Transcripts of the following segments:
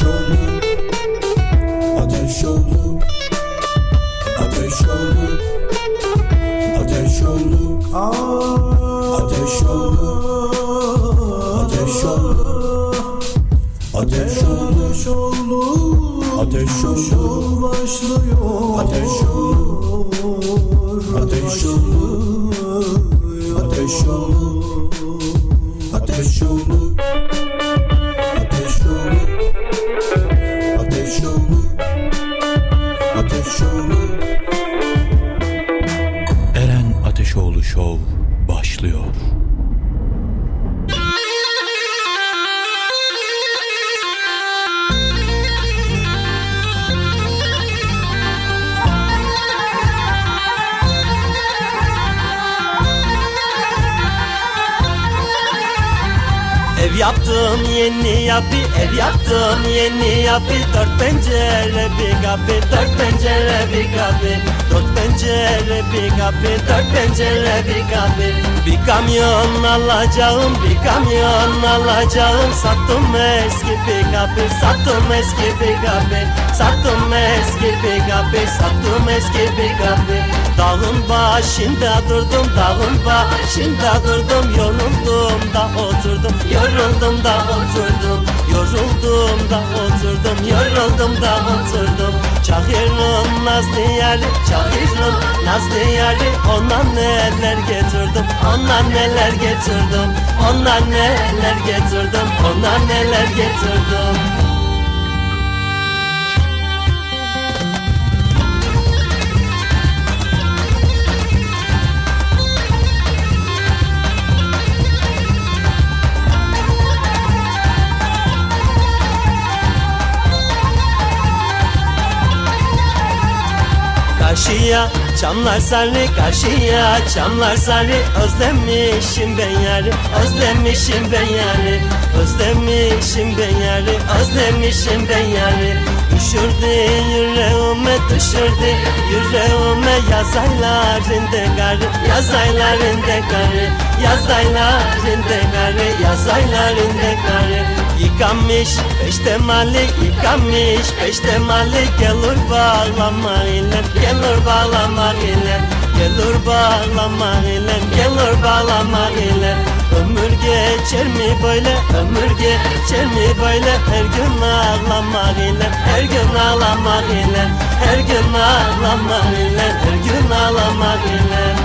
show kamyon alacağım Bir kamyon alacağım. Sattım eski bir kapı Sattım eski bir kapı Sattım eski bir kapı Sattım eski bir kapı Dağın başında durdum Dağın başında durdum. Yoruldum da oturdum Yoruldum da oturdum. Yoruldum da oturdum Yoruldum da oturdum Çağırırım Nazlı yarı Çağırırım Nazlı yarı Ondan neler getirdim Ondan neler getirdim Ondan neler getirdim Ondan neler getirdim. Karşıya. Çamlar sarı karşıya çamlar sarı. Özlemişim ben yarı özlemişim ben yarı. Özlemişim ben yarı özlemişim ben yarı. Düşürdü yüreğime düşürdü yüreğime. Yaz aylarında karı yaz aylarında karı. Yaz aylarında karı yaz aylarında karı Yıkamış peşte mali yıkamış peşte mali Gelir bağlama ile gelir bağlama ile Gelir bağlama ile gelir bağlama ile. Ömür geçer mi böyle ömür geçer mi böyle? Her gün ağlamak ile her gün ağlamak ile Her gün ağlamak ile her gün ağlamak ile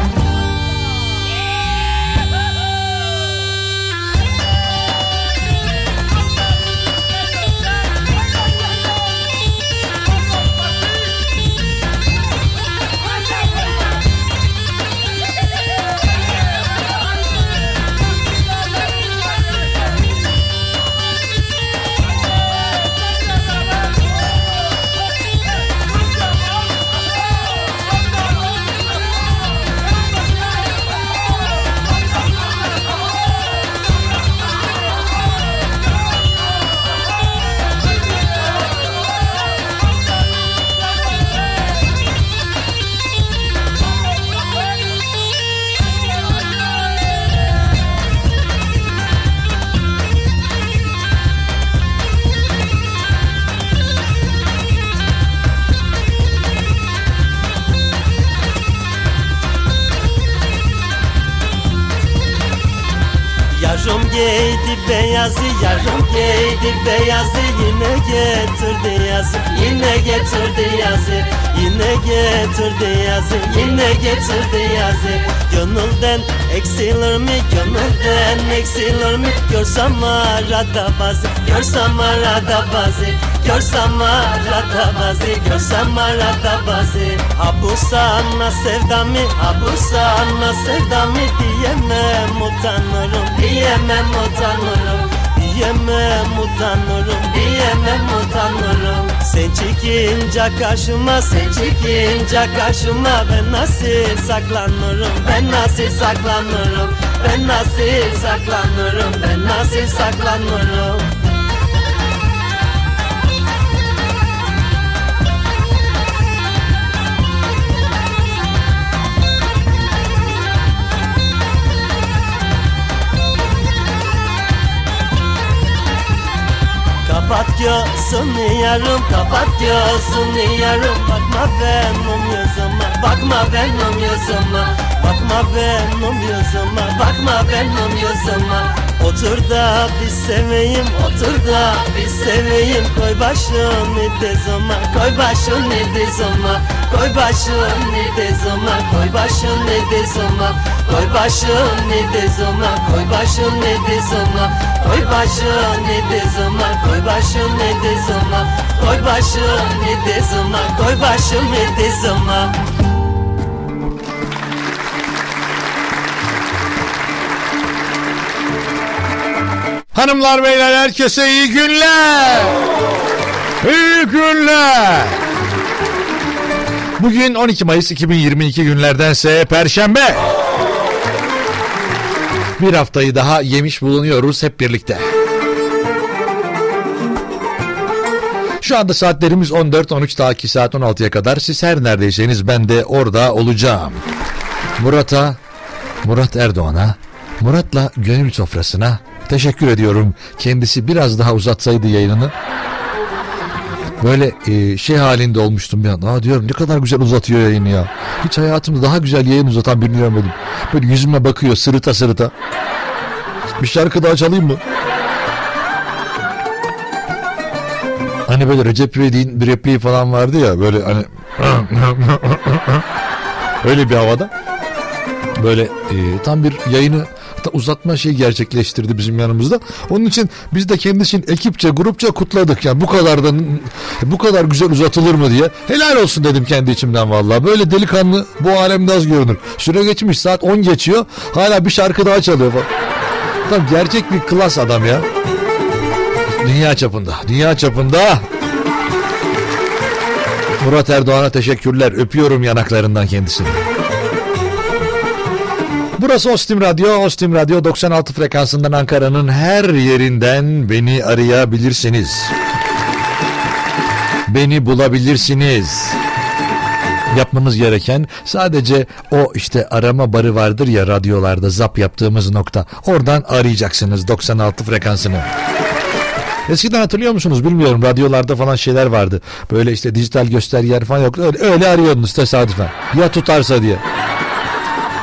giydi beyazı Yine getirdi yazı, yine getirdi yazı Yine getirdi yazı, yine getirdi yazı. Gönülden eksilir mi, gönülden eksilir mi? Görsem arada bazı, görsem arada bazı Görsem arada bazı, görsem arada bazı. Ha bu sana sevdamı, ha bu sana sevdamı Diyemem utanırım, diyemem utanırım Diyemem utanırım, diyemem utanırım. Sen çıkınca karşıma, sen çıkınca karşıma. Ben nasıl saklanırım, ben nasıl saklanırım? Ben nasıl saklanırım, ben nasıl saklanırım gözünü yarım kapat gözünü yarım. Bakma benim yüzüme bakma benim yüzüme. Bakma benim yüzüme bakma benim yüzüme. Otur da bir seveyim otur da bir seveyim. Koy başını dizime koy başını dizime. Koy başını dizime koy başını dizime Koy başını dizime koy başını dizime Koy başını dizime koy başını dizime Koy başını dizime koy başını dizime Hanımlar beyler herkese iyi günler. İyi günler. Bugün 12 Mayıs 2022 günlerdense Perşembe. Bir haftayı daha yemiş bulunuyoruz hep birlikte. Şu anda saatlerimiz 14-13 daha 2 saat 16'ya kadar. Siz her neredeyseniz ben de orada olacağım. Murat'a, Murat Erdoğan'a, Murat'la gönül sofrasına teşekkür ediyorum. Kendisi biraz daha uzatsaydı yayınını. Böyle e, şey halinde olmuştum bir anda. Aa diyorum ne kadar güzel uzatıyor yayını ya. Hiç hayatımda daha güzel yayın uzatan birini görmedim. Böyle yüzüme bakıyor sırıta sırıta. Bir şarkı daha çalayım mı? Hani böyle Recep İvedik'in bir repliği falan vardı ya böyle hani öyle bir havada böyle e, tam bir yayını uzatma şey gerçekleştirdi bizim yanımızda. Onun için biz de kendisini ekipçe grupça kutladık yani bu kadar da bu kadar güzel uzatılır mı diye. Helal olsun dedim kendi içimden vallahi. Böyle delikanlı bu alemde az görünür. Süre geçmiş saat 10 geçiyor. Hala bir şarkı daha çalıyor falan. Tam gerçek bir klas adam ya. Dünya çapında. Dünya çapında. Murat Erdoğan'a teşekkürler. Öpüyorum yanaklarından kendisini. Burası Ostim Radyo. Ostim Radyo 96 frekansından Ankara'nın her yerinden beni arayabilirsiniz. Beni bulabilirsiniz. Yapmanız gereken sadece o işte arama barı vardır ya radyolarda zap yaptığımız nokta. Oradan arayacaksınız 96 frekansını. Eskiden hatırlıyor musunuz bilmiyorum radyolarda falan şeyler vardı. Böyle işte dijital göstergeler falan yok. Öyle, öyle arıyordunuz tesadüfen. Ya tutarsa diye.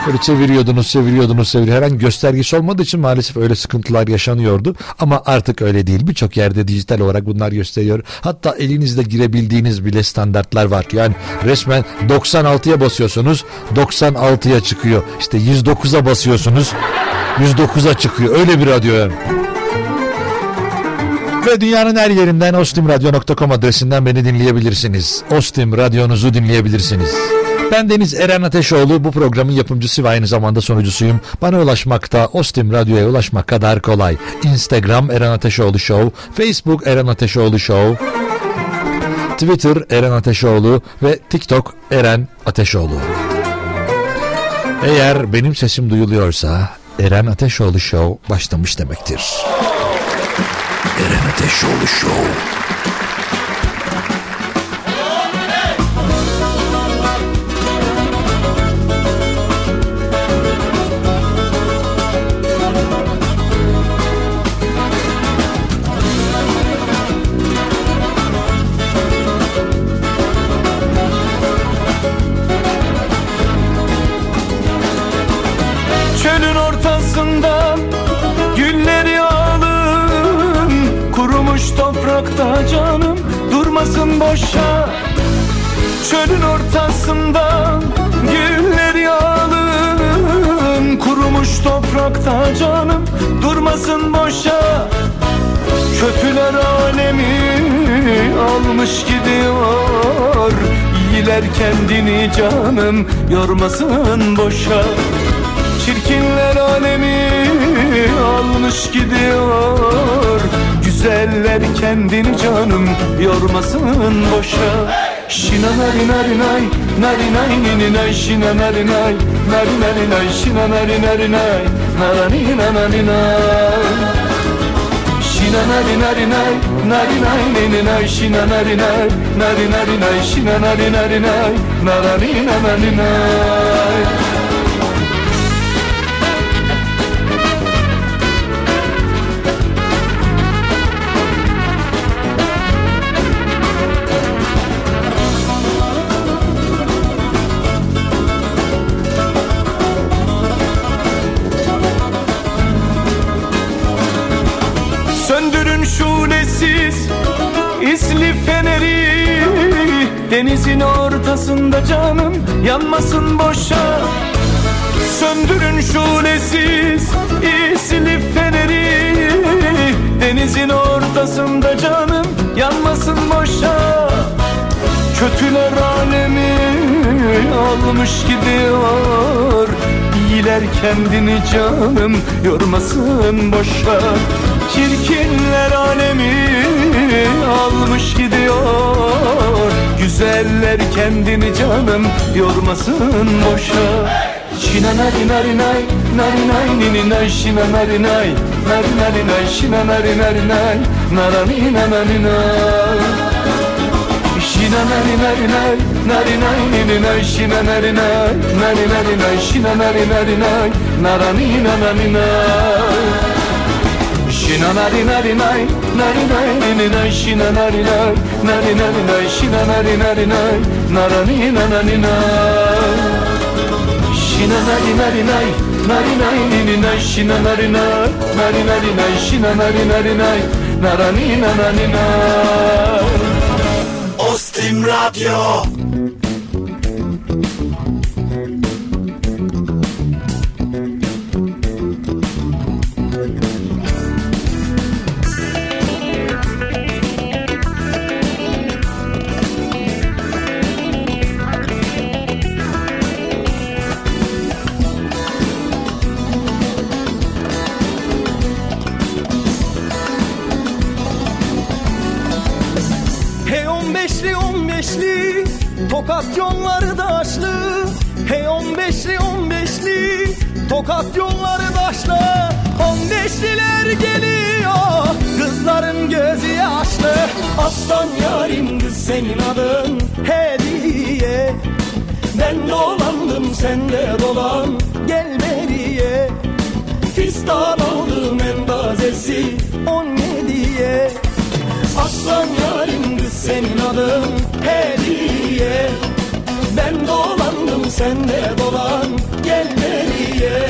Böyle çeviriyordunuz, çeviriyordunuz, çevir. Herhangi göstergesi olmadığı için maalesef öyle sıkıntılar yaşanıyordu. Ama artık öyle değil. Birçok yerde dijital olarak bunlar gösteriyor. Hatta elinizde girebildiğiniz bile standartlar var. Yani resmen 96'ya basıyorsunuz, 96'ya çıkıyor. İşte 109'a basıyorsunuz, 109'a çıkıyor. Öyle bir radyo yani. Ve dünyanın her yerinden ostimradyo.com adresinden beni dinleyebilirsiniz. Ostim radyonuzu dinleyebilirsiniz. Ben Deniz Eren Ateşoğlu. Bu programın yapımcısı ve aynı zamanda sonucusuyum. Bana ulaşmakta Ostim Radyo'ya ulaşmak kadar kolay. Instagram Eren Ateşoğlu Show, Facebook Eren Ateşoğlu Show, Twitter Eren Ateşoğlu ve TikTok Eren Ateşoğlu. Eğer benim sesim duyuluyorsa Eren Ateşoğlu Show başlamış demektir. Eren Ateşoğlu Show. Çölün ortasında güller yağalım Kurumuş toprakta canım durmasın boşa. Kötüler alemi almış gidiyor İyiler kendini canım yormasın boşa. Çirkinler alemi almış gidiyor Güzeller kendini canım yormasın boşa Şina nari nari nay. Nari nay nini nay Şina nari nay. Nari nari nay Şina nari nari nay. Narani nanani nay. Şina nari nari nay. Nari nay nini nay Şina nari nay. Nari nari nay Şina nari nari nay. Narani nanani nay Denizin ortasında canım yanmasın boşa. Söndürün şulesiz isli feneri. Denizin ortasında canım yanmasın boşa. Kötüler alemi almış gidiyor. İyiler kendini canım yormasın boşa. Çirkinler alemi almış gidiyor. Güzeller kendini canım yormasın boşa. Şina nari nay Nari nay nini nay şina nari nay Nari nari nay şina nari nay Narani nanani nay Şina nari nay Nari nay nini nay şina nari nay Nari nari nay şina nari nari nay Narani nanani nay Şina nari nari nay Nari nay nini nay şina nari nay Nari nari nay şina nari nari nay Narani nanani nay Şina nari nari nay Nari nay nini nay şina nari nay Nari nari nay şina nari nari nay Narani nanani nay Ostim Radyo Aslan yarim kız senin adın. Hediye. Ben dolandım sen de dolan. Gel beriye Fistan aldım en tazesi On yediye. Aslan yarim kız senin adın. Hediye. Ben dolandım sen de dolan. Gel beriye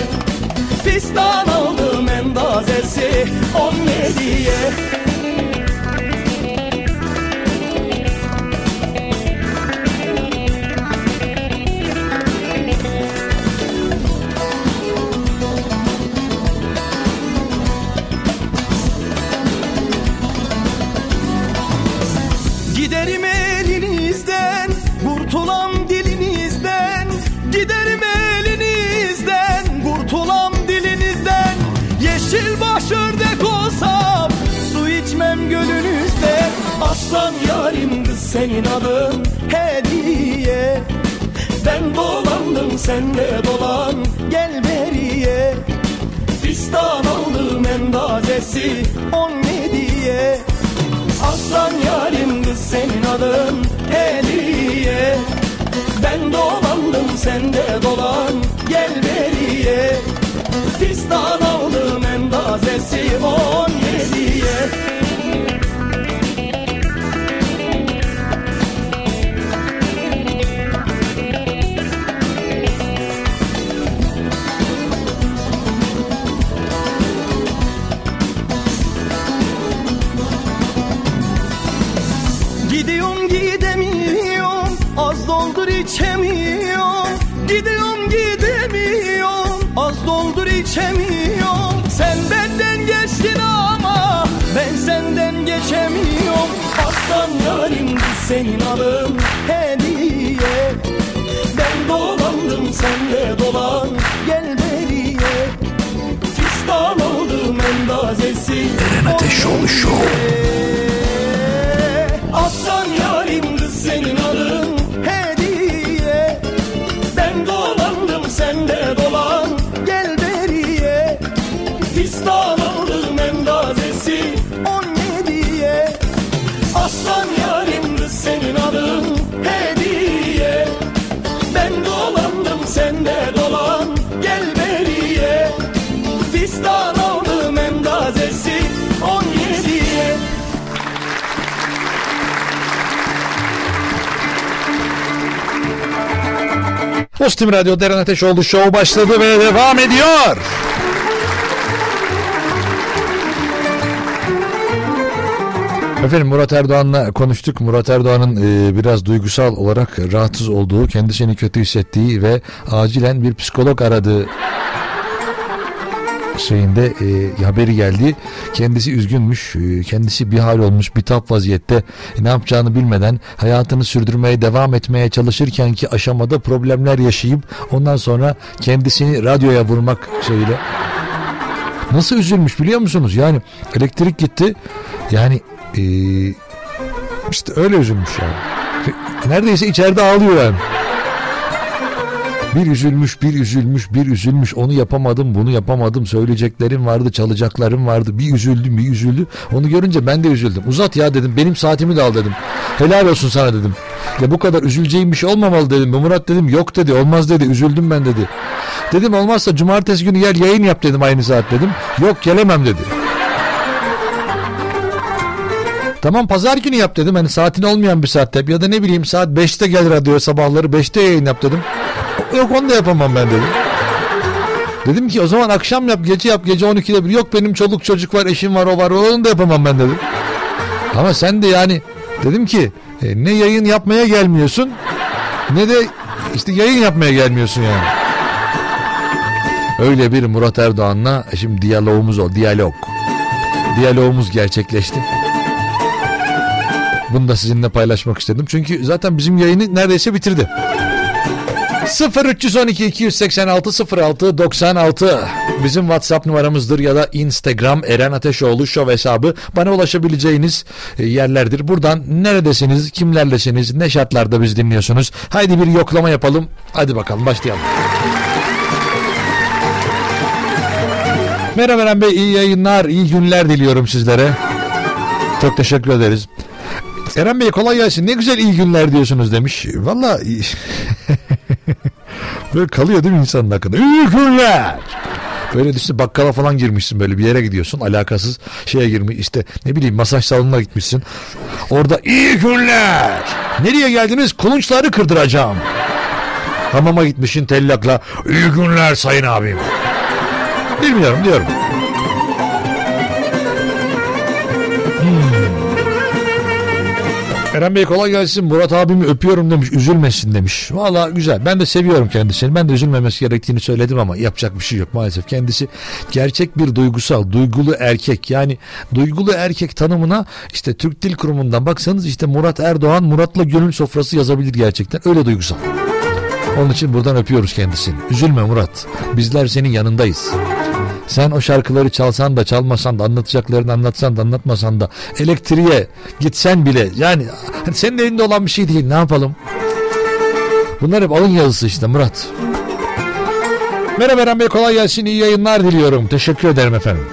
Fistan aldım en tazesi on yediye Aslan yarim kız senin adın hediye. Ben dolandım sen de dolan, gel beriye. Fistan aldım en tazesi on yediye Aslan yarim kız senin adın hediye. Ben dolandım sen de dolan. Gel beriye. Fistan aldım en tazesi on yediye senin adın hediye. Ben dolandım sen de dolan Gel beriye. Fistan oldum en tazesi Eren Ateşoğlu Show. Postim Radyo Deren Ateşoğlu Show başladı ve devam ediyor. Efendim Murat Erdoğan'la konuştuk. Murat Erdoğan'ın e, biraz duygusal olarak rahatsız olduğu, kendisini kötü hissettiği ve acilen bir psikolog aradığı şeyinde e, haberi geldi. Kendisi üzgünmüş, e, kendisi bir hal olmuş, bir tap vaziyette e, ne yapacağını bilmeden hayatını sürdürmeye devam etmeye çalışırken ki aşamada problemler yaşayıp ondan sonra kendisini radyoya vurmak şeyiyle nasıl üzülmüş biliyor musunuz? Yani elektrik gitti. Yani e, işte öyle üzülmüş yani. Neredeyse içeride ağlıyor yani. Bir üzülmüş, bir üzülmüş, bir üzülmüş. Onu yapamadım, bunu yapamadım. Söyleyeceklerim vardı, çalacaklarım vardı. Bir üzüldüm, bir üzüldü. Onu görünce ben de üzüldüm. Uzat ya dedim. Benim saatimi de al dedim. Helal olsun sana dedim. Ya bu kadar üzüleceğim bir şey olmamalı dedim. Murat dedim yok dedi. Olmaz dedi. Üzüldüm ben dedi. Dedim olmazsa cumartesi günü gel yayın yap dedim aynı saat dedim. Yok gelemem dedi. Tamam pazar günü yap dedim. Hani saatin olmayan bir saatte ya da ne bileyim saat 5'te gel radyo sabahları 5'te yayın yap dedim. Yok onu da yapamam ben dedim. Dedim ki o zaman akşam yap gece yap gece 12'de bir yok benim çoluk çocuk var eşim var o var onu da yapamam ben dedim. Ama sen de yani dedim ki e, ne yayın yapmaya gelmiyorsun ne de işte yayın yapmaya gelmiyorsun yani. Öyle bir Murat Erdoğan'la şimdi diyalogumuz o diyalog. Diyalogumuz gerçekleşti. Bunu da sizinle paylaşmak istedim. Çünkü zaten bizim yayını neredeyse bitirdi. 0312 286 06 96 bizim WhatsApp numaramızdır ya da Instagram Eren Ateşoğlu Show hesabı bana ulaşabileceğiniz e, yerlerdir. Buradan neredesiniz, kimlerlesiniz, ne şartlarda biz dinliyorsunuz? Haydi bir yoklama yapalım. Hadi bakalım başlayalım. Merhaba Eren Bey iyi yayınlar, iyi günler diliyorum sizlere. Çok teşekkür ederiz. Eren Bey kolay gelsin. Ne güzel iyi günler diyorsunuz demiş. Valla böyle kalıyor değil mi insanın hakkında? İyi günler. Böyle işte bakkala falan girmişsin böyle bir yere gidiyorsun alakasız şeye girmiş işte ne bileyim masaj salonuna gitmişsin. Orada iyi günler. Nereye geldiniz? Kulunçları kırdıracağım. Hamama gitmişsin tellakla iyi günler sayın abim. Bilmiyorum diyorum. Eren Bey kolay gelsin. Murat abimi öpüyorum demiş. Üzülmesin demiş. Valla güzel. Ben de seviyorum kendisini. Ben de üzülmemesi gerektiğini söyledim ama yapacak bir şey yok maalesef. Kendisi gerçek bir duygusal, duygulu erkek. Yani duygulu erkek tanımına işte Türk Dil Kurumu'ndan baksanız işte Murat Erdoğan Murat'la gönül sofrası yazabilir gerçekten. Öyle duygusal. Onun için buradan öpüyoruz kendisini. Üzülme Murat. Bizler senin yanındayız. Sen o şarkıları çalsan da çalmasan da anlatacaklarını anlatsan da anlatmasan da elektriğe gitsen bile yani senin elinde olan bir şey değil ne yapalım? Bunlar hep alın yazısı işte Murat. Merhaba Eren Bey kolay gelsin iyi yayınlar diliyorum. Teşekkür ederim efendim.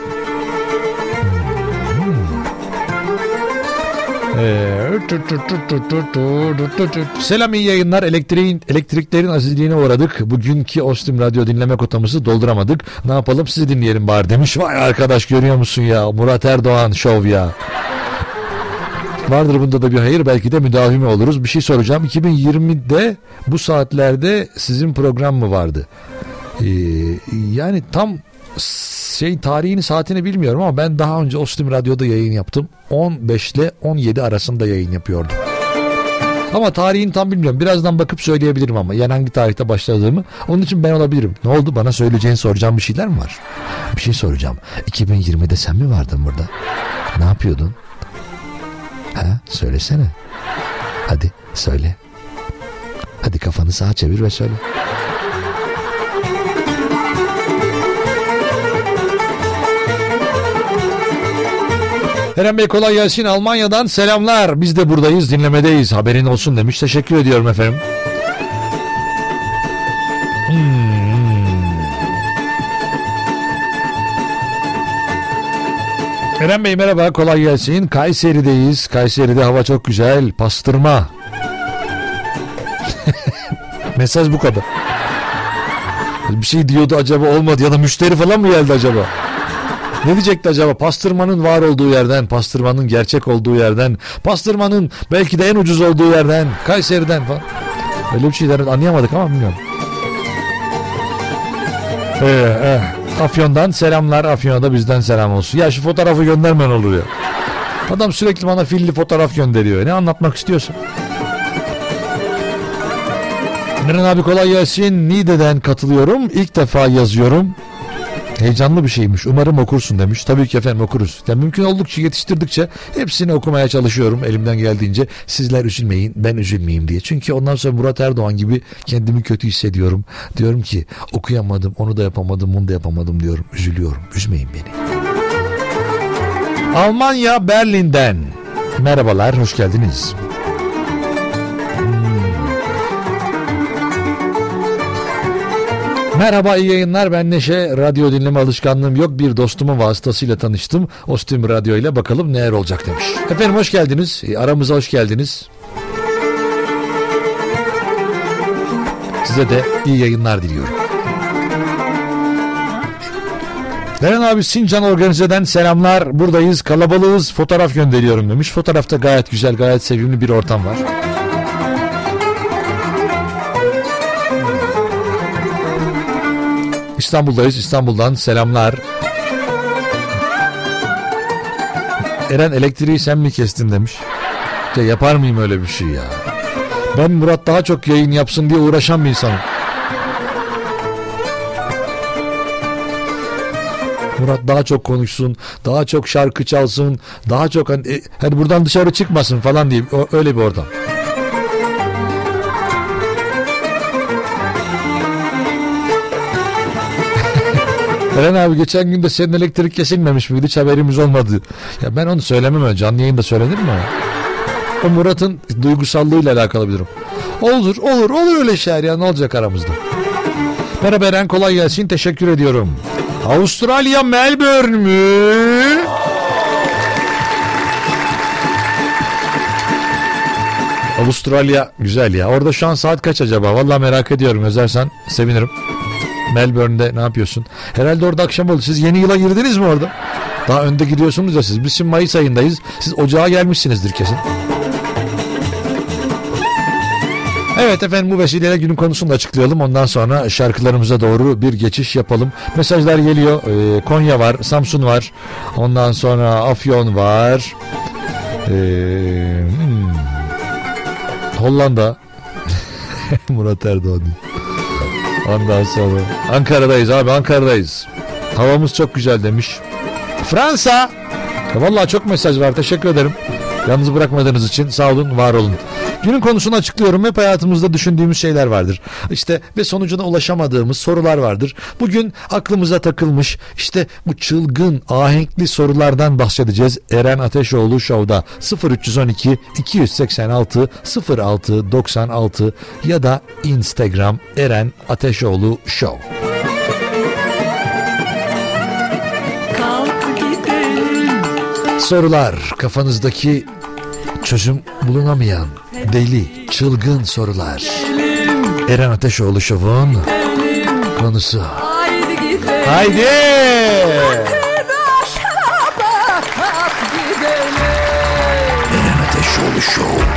Selam iyi yayınlar. Elektriğin, elektriklerin azizliğine uğradık. Bugünkü Ostim Radyo dinleme kotamızı dolduramadık. Ne yapalım sizi dinleyelim bari demiş. Vay arkadaş görüyor musun ya Murat Erdoğan şov ya. Vardır bunda da bir hayır belki de müdavimi oluruz. Bir şey soracağım. 2020'de bu saatlerde sizin program mı vardı? Ee, yani tam şey tarihini saatini bilmiyorum ama ben daha önce Ostim Radyo'da yayın yaptım. 15 ile 17 arasında yayın yapıyordum. Ama tarihini tam bilmiyorum. Birazdan bakıp söyleyebilirim ama. Yani hangi tarihte başladığımı. Onun için ben olabilirim. Ne oldu? Bana söyleyeceğin soracağım bir şeyler mi var? Bir şey soracağım. 2020'de sen mi vardın burada? Ne yapıyordun? Ha? Söylesene. Hadi söyle. Hadi kafanı sağa çevir ve söyle. Eren Bey kolay gelsin. Almanya'dan selamlar. Biz de buradayız, dinlemedeyiz. Haberin olsun demiş. Teşekkür ediyorum efendim. Hmm. Eren Bey merhaba, kolay gelsin. Kayseri'deyiz. Kayseri'de hava çok güzel. Pastırma. Mesaj bu kadar. Bir şey diyordu acaba olmadı ya da müşteri falan mı geldi acaba? Ne diyecekti acaba? Pastırmanın var olduğu yerden, pastırmanın gerçek olduğu yerden, pastırmanın belki de en ucuz olduğu yerden, Kayseri'den falan. Öyle bir şeyler anlayamadık ama bilmiyorum. Ee, eh. Afyon'dan selamlar. Afyon'a da bizden selam olsun. Ya şu fotoğrafı göndermen olur ya. Adam sürekli bana filli fotoğraf gönderiyor. Ne anlatmak istiyorsun? Eren abi kolay gelsin. Niğde'den katılıyorum. İlk defa yazıyorum. Heyecanlı bir şeymiş. Umarım okursun demiş. Tabii ki efendim okuruz. Ya mümkün oldukça yetiştirdikçe hepsini okumaya çalışıyorum elimden geldiğince. Sizler üzülmeyin, ben üzülmeyeyim diye. Çünkü ondan sonra Murat Erdoğan gibi kendimi kötü hissediyorum. Diyorum ki okuyamadım, onu da yapamadım, bunu da yapamadım diyorum. Üzülüyorum. Üzmeyin beni. Almanya Berlin'den. Merhabalar, hoş geldiniz. Merhaba iyi yayınlar ben Neşe. Radyo dinleme alışkanlığım yok. Bir dostumun vasıtasıyla tanıştım. Ostim Radyo ile bakalım neler olacak demiş. Efendim hoş geldiniz. E, Aramıza hoş geldiniz. Size de iyi yayınlar diliyorum. Deren abi Sincan Organize'den selamlar. Buradayız kalabalığız fotoğraf gönderiyorum demiş. Fotoğrafta gayet güzel gayet sevimli bir ortam var. İstanbul'dayız. İstanbul'dan selamlar. Eren elektriği sen mi kestin demiş. Ya yapar mıyım öyle bir şey ya? Ben Murat daha çok yayın yapsın diye uğraşan bir insanım. Murat daha çok konuşsun, daha çok şarkı çalsın, daha çok hani, hani buradan dışarı çıkmasın falan diye öyle bir ortam. Eren abi geçen gün de senin elektrik kesilmemiş miydi hiç haberimiz olmadı. Ya ben onu söylemem öyle canlı yayında söylenir mi? O Murat'ın duygusallığıyla alakalı bir durum. Olur olur olur öyle şeyler ya ne olacak aramızda. Merhaba Eren kolay gelsin teşekkür ediyorum. Avustralya Melbourne mü? Avustralya güzel ya. Orada şu an saat kaç acaba? Vallahi merak ediyorum. Yazarsan sevinirim. Melbourne'de ne yapıyorsun? Herhalde orada akşam oldu. Siz yeni yıla girdiniz mi orada? Daha önde gidiyorsunuz ya siz. Biz şimdi Mayıs ayındayız. Siz ocağa gelmişsinizdir kesin. Evet efendim bu vesileyle günün konusunu da açıklayalım. Ondan sonra şarkılarımıza doğru bir geçiş yapalım. Mesajlar geliyor. Ee, Konya var, Samsun var. Ondan sonra Afyon var. Ee, hmm. Hollanda. Murat Erdoğan. Ondan sonra Ankara'dayız abi Ankara'dayız. Havamız çok güzel demiş. Fransa. Ya vallahi çok mesaj var teşekkür ederim. Yalnız bırakmadığınız için sağ olun var olun. Günün konusunu açıklıyorum. Hep hayatımızda düşündüğümüz şeyler vardır. İşte ve sonucuna ulaşamadığımız sorular vardır. Bugün aklımıza takılmış işte bu çılgın ahenkli sorulardan bahsedeceğiz. Eren Ateşoğlu Show'da 0312 286 06 96 ya da Instagram Eren Ateşoğlu Show. Sorular kafanızdaki çözüm bulunamayan deli çılgın sorular. Eren Ateşoğlu Show'un konusu. Haydi Eren Ateşoğlu Show.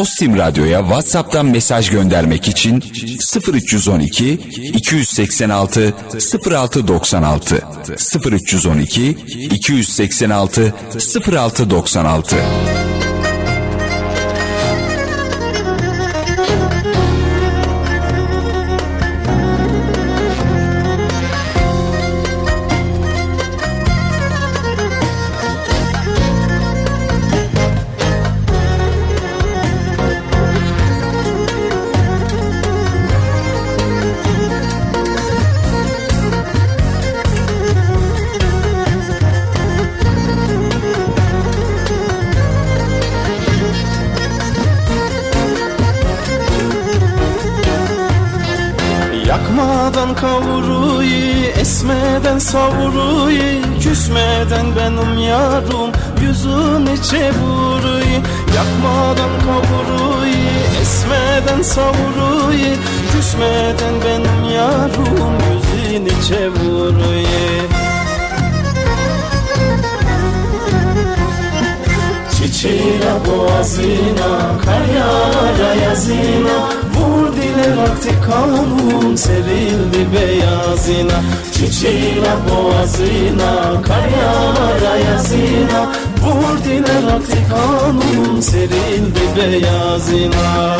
Ostim Radyo'ya WhatsApp'tan mesaj göndermek için 0312 286 0696 0312 286 0696 savuruyu Küsmeden benim yarım, yüzünü çevuruyu Yakmadan kavuruyu, esmeden savuruyu Küsmeden benim yarım, yüzünü çevuruyu Çiçeğine boğazına, kayara yazına Vur dile vakti kanun serildi beyazına. Çiçeğine boğazına, kayara yazına. Vur dile vakti kanun serildi beyazına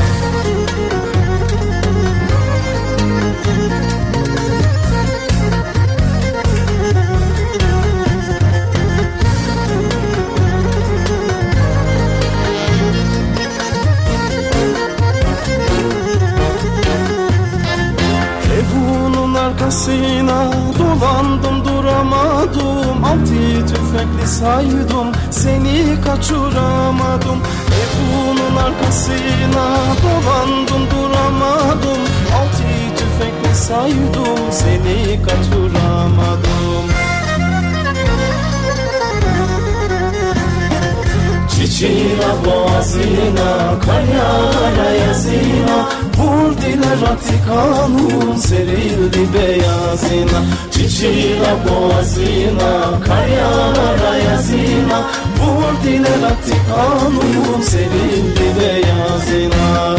Tüfekli saydım seni kaçıramadım. Evunun arkasına dolandım duramadım. Altı tüfekli saydım seni kaçıramadım Çiçeğine boğazına, kayara yazına Vur dile rakti kanun serildi beyazına. Çiçeğine boğazına, kayara yazına Vur dile rakti kanun serildi beyazına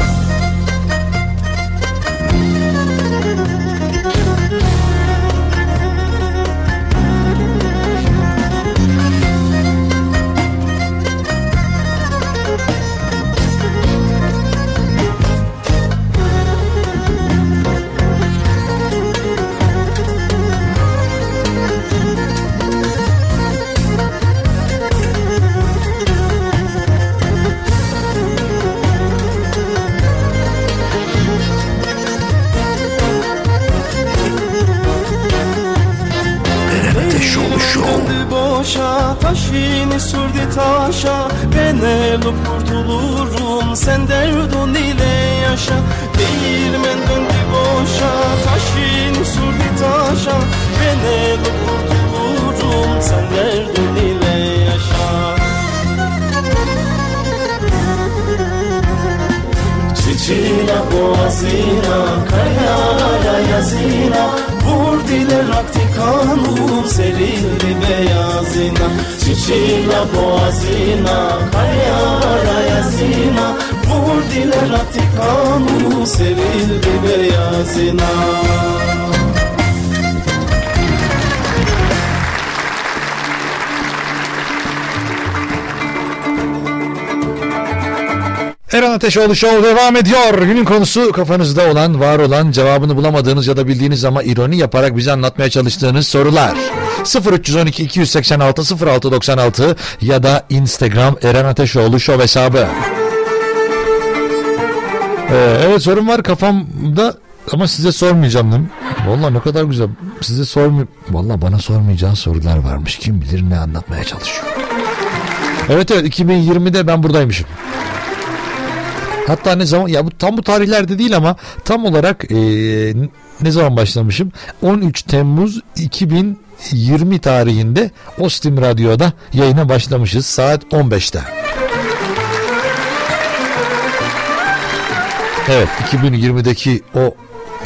Elup kurtulurum. Sen derdun ile yaşa. Değirmen döndü boşa. Taşını sürdü taşa. Ben elup kurtulurum. Sen derdun ile yaşa. Çiçeğine boğazına, kayara yazına Vur dile rakti kanun serildi beyazına. Çiçeğine boğazına, kayara yazına Vur dile rakti serildi beyazına Eren Ateşoğlu Show devam ediyor. Günün konusu kafanızda olan, var olan, cevabını bulamadığınız ya da bildiğiniz ama ironi yaparak bize anlatmaya çalıştığınız sorular. 0312 286 0696 ya da Instagram Eren Ateşoğlu Show hesabı. Ee, evet sorum var kafamda ama size sormayacağım değil mi? Valla ne kadar güzel. Size sormuyor. Valla bana sormayacağın sorular varmış. Kim bilir ne anlatmaya çalışıyor. Evet evet 2020'de ben buradaymışım. Hatta ne zaman ya bu tam bu tarihlerde değil ama tam olarak eee, ne zaman başlamışım? 13 Temmuz 2020 tarihinde Ostim Radyo'da yayına başlamışız saat 15'te. Evet 2020'deki o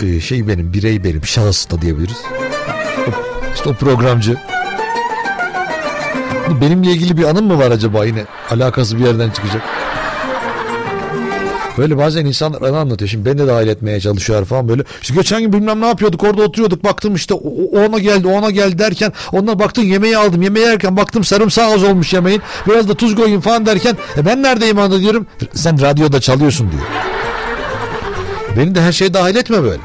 e, şey benim birey benim şahıs da diyebiliriz. İşte o programcı. Benimle ilgili bir anım mı var acaba yine alakası bir yerden çıkacak? Böyle bazen insanlar ana anlatıyor. Şimdi beni de dahil etmeye çalışıyor falan böyle. İşte geçen gün bilmem ne yapıyorduk orada oturuyorduk baktım işte ona geldi ona geldi derken ondan baktım yemeği aldım. Yemeği yerken baktım sarımsağı az olmuş yemeğin. Biraz da tuz koyayım falan derken e ben neredeyim anda diyorum. Sen radyoda çalıyorsun diyor. Beni de her şeye dahil etme böyle.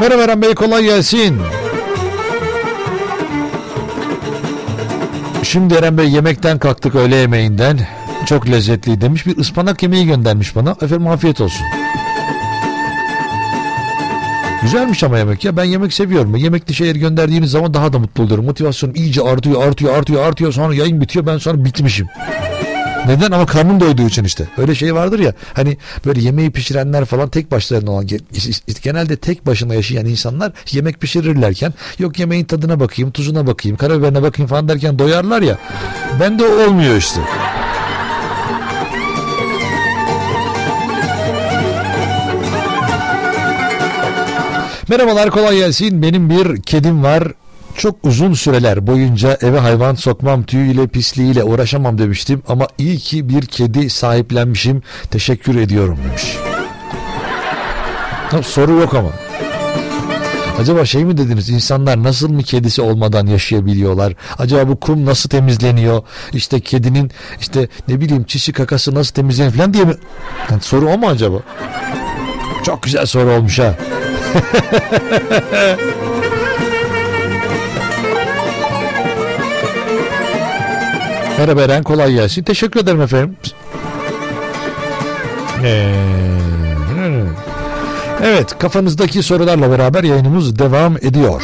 Merhaba Eren Bey kolay gelsin. Şimdi Eren Bey yemekten kalktık öğle yemeğinden. Çok lezzetli demiş. Bir ıspanak yemeği göndermiş bana. Efendim afiyet olsun. Güzelmiş ama yemek ya. Ben yemek seviyorum. Yemekli şeyler gönderdiğiniz zaman daha da mutlu oluyorum. Motivasyonum iyice artıyor, artıyor, artıyor, artıyor. Sonra yayın bitiyor. Ben sonra bitmişim. Neden? Ama karnım doyduğu için işte. Öyle şey vardır ya. Hani böyle yemeği pişirenler falan tek başlarına olan genelde tek başına yaşayan insanlar yemek pişirirlerken yok yemeğin tadına bakayım, tuzuna bakayım, karabiberine bakayım falan derken doyarlar ya. Ben de olmuyor işte. Merhabalar kolay gelsin. Benim bir kedim var. Çok uzun süreler boyunca eve hayvan sokmam tüyüyle pisliğiyle uğraşamam demiştim ama iyi ki bir kedi sahiplenmişim teşekkür ediyorum demiş. Soru yok ama. Acaba şey mi dediniz insanlar nasıl mı kedisi olmadan yaşayabiliyorlar? Acaba bu kum nasıl temizleniyor? İşte kedinin işte ne bileyim çişi kakası nasıl temizleniyor falan diye mi? Yani soru o mu acaba? Çok güzel soru olmuş ha. Merhaba Eren kolay gelsin. Teşekkür ederim efendim. Ee, evet kafanızdaki sorularla beraber yayınımız devam ediyor.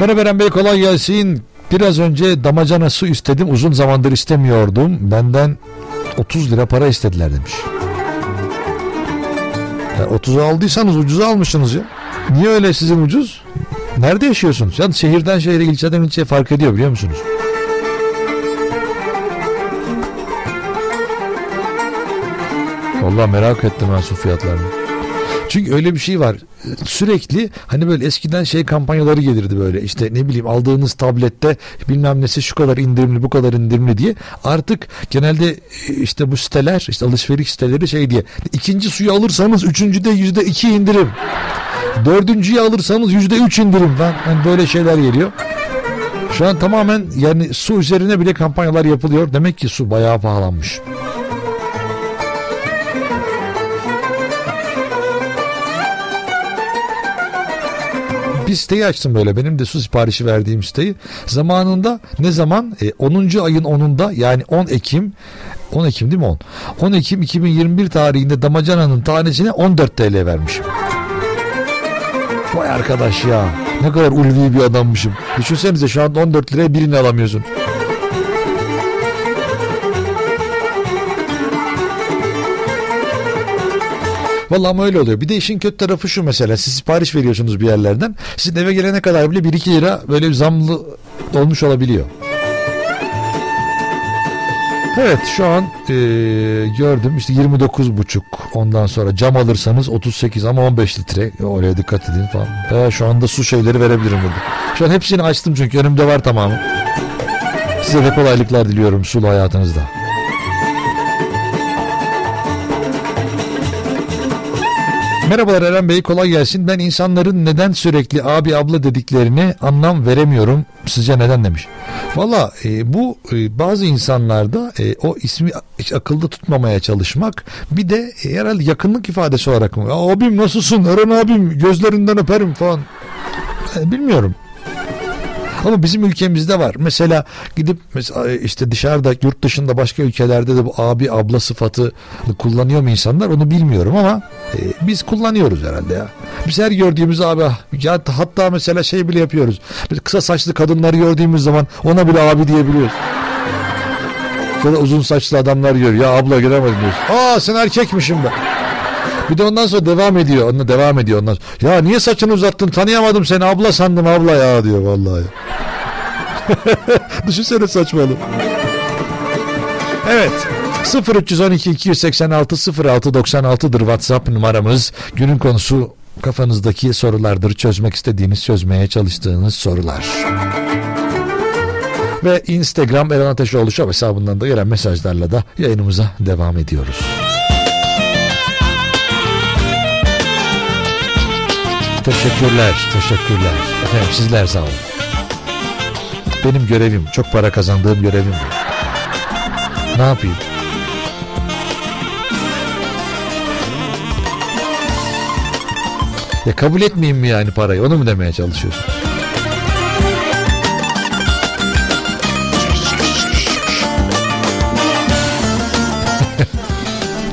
Merhaba Eren Bey kolay gelsin. Biraz önce damacana su istedim uzun zamandır istemiyordum. Benden 30 lira para istediler demiş. Ya 30'a aldıysanız ucuza almışsınız ya. Niye öyle sizin ucuz? Nerede yaşıyorsunuz? Ya şehirden şehire ilçeden ilçeye fark ediyor biliyor musunuz? Vallahi merak ettim ben su fiyatlarını. Çünkü öyle bir şey var. Sürekli hani böyle eskiden şey kampanyaları gelirdi böyle işte ne bileyim aldığınız tablette bilmem nesi şu kadar indirimli bu kadar indirimli diye. Artık genelde işte bu siteler işte alışveriş siteleri şey diye ikinci suyu alırsanız üçüncüde yüzde iki indirim. Dördüncüyü alırsanız yüzde üç indirim falan. Yani böyle şeyler geliyor. Şu an tamamen yani su üzerine bile kampanyalar yapılıyor. Demek ki su bayağı pahalanmış. Bir siteyi açtım böyle benim de su siparişi verdiğim siteyi. Zamanında ne zaman? E, 10. ayın 10'unda yani 10 Ekim 10 Ekim değil mi 10? 10 Ekim 2021 tarihinde damacananın tanesine 14 TL vermişim. Vay arkadaş ya ne kadar ulvi bir adammışım. Düşünsenize şu anda 14 liraya birini alamıyorsun. Vallahi ama öyle oluyor. Bir de işin kötü tarafı şu mesela. Siz sipariş veriyorsunuz bir yerlerden. Sizin eve gelene kadar bile 1-2 lira böyle bir zamlı olmuş olabiliyor. Evet şu an e, gördüm işte 29 buçuk ondan sonra cam alırsanız 38 ama 15 litre oraya dikkat edin falan. Veya şu anda su şeyleri verebilirim burada. Şu an hepsini açtım çünkü önümde var tamamı. Size de kolaylıklar diliyorum sulu hayatınızda. Merhabalar Eren Bey kolay gelsin. Ben insanların neden sürekli abi abla dediklerini anlam veremiyorum. Sizce neden demiş. Valla e, bu e, bazı insanlarda e, o ismi akılda tutmamaya çalışmak bir de e, herhalde yakınlık ifadesi olarak mı? Abim nasılsın Eren abim gözlerinden öperim falan. E, bilmiyorum. Ama bizim ülkemizde var. Mesela gidip mesela işte dışarıda yurt dışında başka ülkelerde de bu abi abla sıfatı kullanıyor mu insanlar onu bilmiyorum ama e, biz kullanıyoruz herhalde ya. Biz her gördüğümüz abi ya hatta mesela şey bile yapıyoruz. Biz kısa saçlı kadınları gördüğümüz zaman ona bile abi diyebiliyoruz. Ya da uzun saçlı adamlar gör. Ya abla göremedim diyorsun. Aa sen erkekmişim ben. Bir de ondan sonra devam ediyor. Onunla devam ediyor ondan sonra. Ya niye saçını uzattın tanıyamadım seni abla sandım abla ya diyor vallahi. Düşünsene saçmalı. Evet. 0312 286 0696'dır WhatsApp numaramız. Günün konusu kafanızdaki sorulardır. Çözmek istediğiniz, çözmeye çalıştığınız sorular. Ve Instagram Eren Ateşoğlu Show hesabından da gelen mesajlarla da yayınımıza devam ediyoruz. Teşekkürler, teşekkürler. Efendim sizler sağ olun. Benim görevim, çok para kazandığım görevim bu. Ne yapayım? Ya kabul etmeyeyim mi yani parayı? Onu mu demeye çalışıyorsun?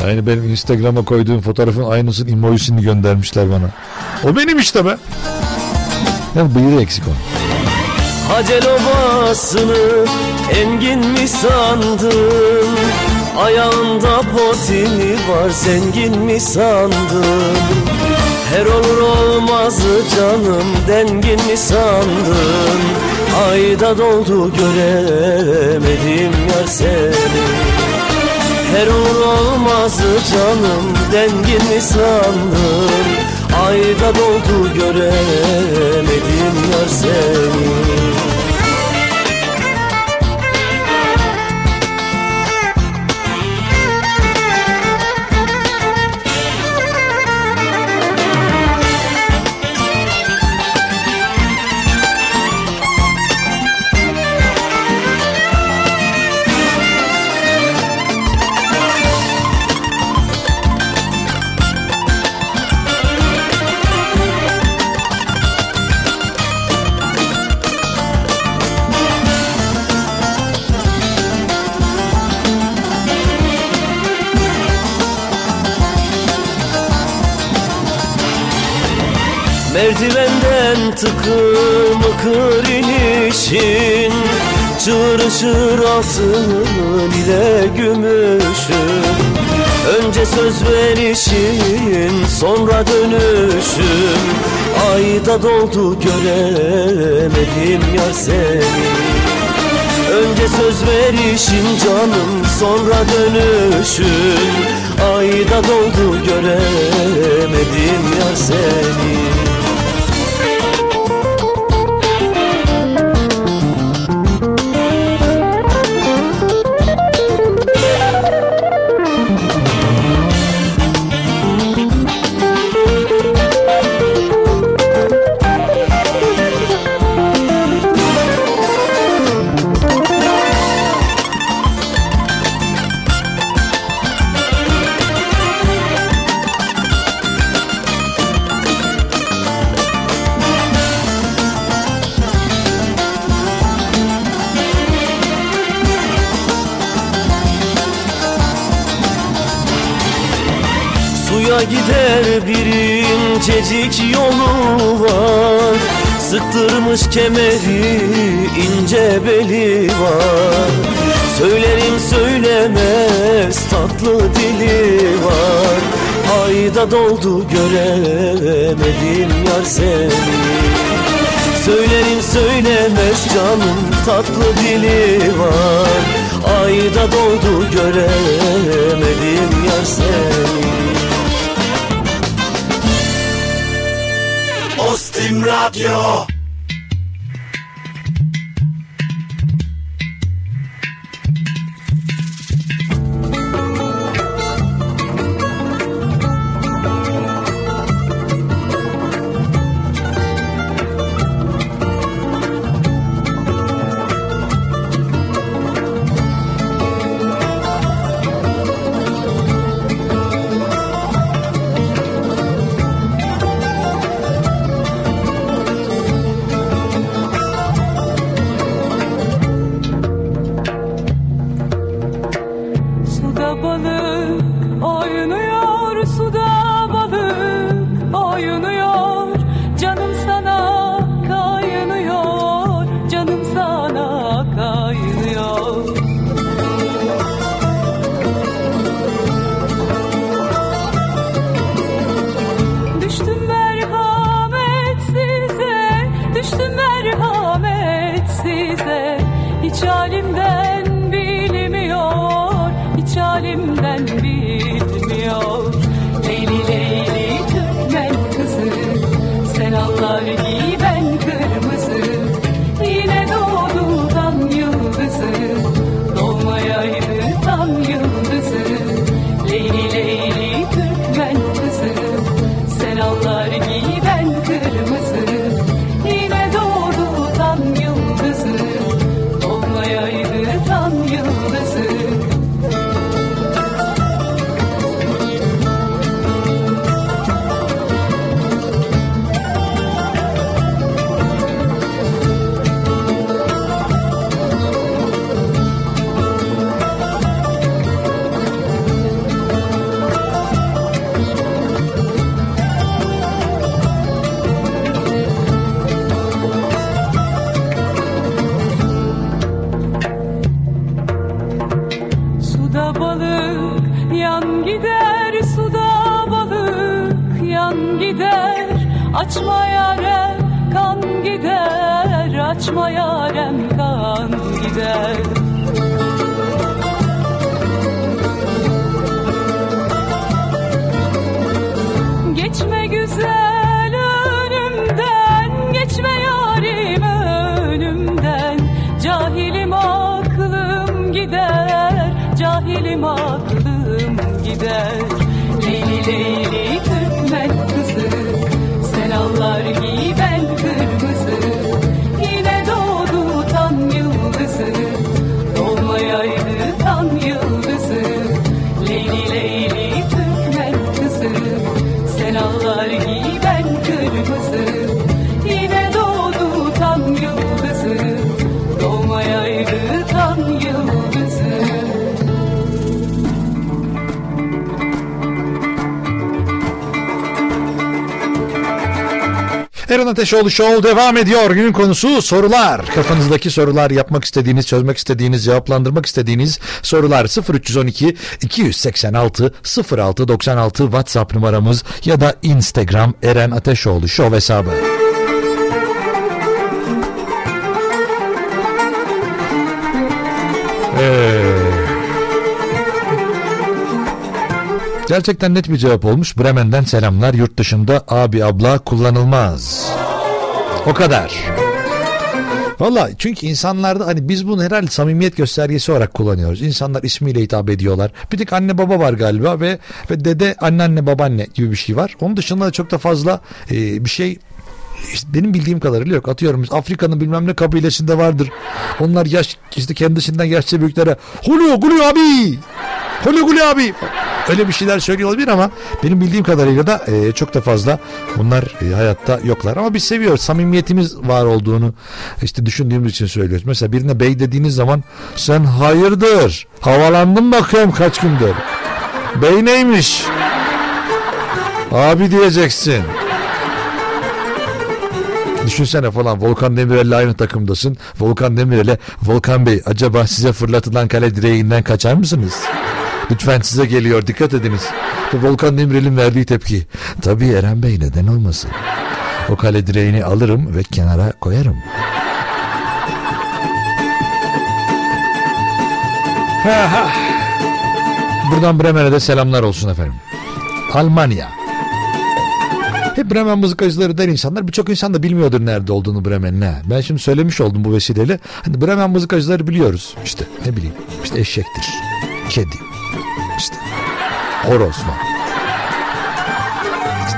Aynı benim Instagram'a koyduğum fotoğrafın aynısının emojisini göndermişler bana. O benim işte be. Ya bıyığı eksik o. Hacel obasını engin mi sandın? Ayağında potini var zengin mi sandın? Her olur olmazı canım dengin mi sandın? Ayda doldu göremedim yar seni Her olur olmazı canım dengin mi sandın? Ayda doldu göremedim yar seni Merdivenden tıkır mıkır inişin Çığırışır altın ile gümüşün. Önce söz verişin sonra dönüşün. Ayda doldu göremedim ya seni. Önce söz verişin canım sonra dönüşün. Ayda doldu göremedim ya seni bir incecik yolu var. Sıktırmış kemeri ince beli var. Söylerim söylemez tatlı dili var. Ayda doldu göremedim yar seni. Söylerim söylemez canım tatlı dili var. Ayda doldu göremedim yar seni Ostim Radyo Eren Ateşoğlu Show devam ediyor. Günün konusu sorular. Kafanızdaki sorular yapmak istediğiniz, çözmek istediğiniz, cevaplandırmak istediğiniz sorular 0312 286 0696 WhatsApp numaramız ya da Instagram Eren Ateşoğlu Show hesabı. Ee, Gerçekten net bir cevap olmuş. Bremen'den selamlar. Yurt dışında abi abla kullanılmaz. O kadar. Valla çünkü insanlarda hani biz bunu herhalde samimiyet göstergesi olarak kullanıyoruz. İnsanlar ismiyle hitap ediyorlar. Bir tek anne baba var galiba ve ve dede anneanne babaanne gibi bir şey var. Onun dışında da çok da fazla e, bir şey işte benim bildiğim kadarıyla yok. Atıyorum Afrika'nın bilmem ne kabilesinde vardır. Onlar yaş işte kendisinden yaşça büyüklere Hulu Gulu abi Hulu Gulu abi Öyle bir şeyler söylüyor olabilir ama benim bildiğim kadarıyla da e, çok da fazla bunlar e, hayatta yoklar. Ama biz seviyoruz. Samimiyetimiz var olduğunu işte düşündüğümüz için söylüyoruz. Mesela birine bey dediğiniz zaman sen hayırdır havalandın bakıyorum kaç gündür. Bey neymiş? Abi diyeceksin. Düşünsene falan Volkan Demirel'le aynı takımdasın. Volkan Demirel'e Volkan Bey acaba size fırlatılan kale direğinden kaçar mısınız? Lütfen size geliyor dikkat ediniz. Ve Volkan Demirel'in verdiği tepki. Tabii Eren Bey neden olmasın? O kale direğini alırım ve kenara koyarım. Buradan Bremen'e de selamlar olsun efendim. Almanya. Hep Bremen mızıkacıları der insanlar. Birçok insan da bilmiyordur nerede olduğunu Bremen'in. ha. Ben şimdi söylemiş oldum bu vesileyle. Hani Bremen mızıkacıları biliyoruz. İşte ne bileyim. İşte eşektir. Kedi. İşte horoz var.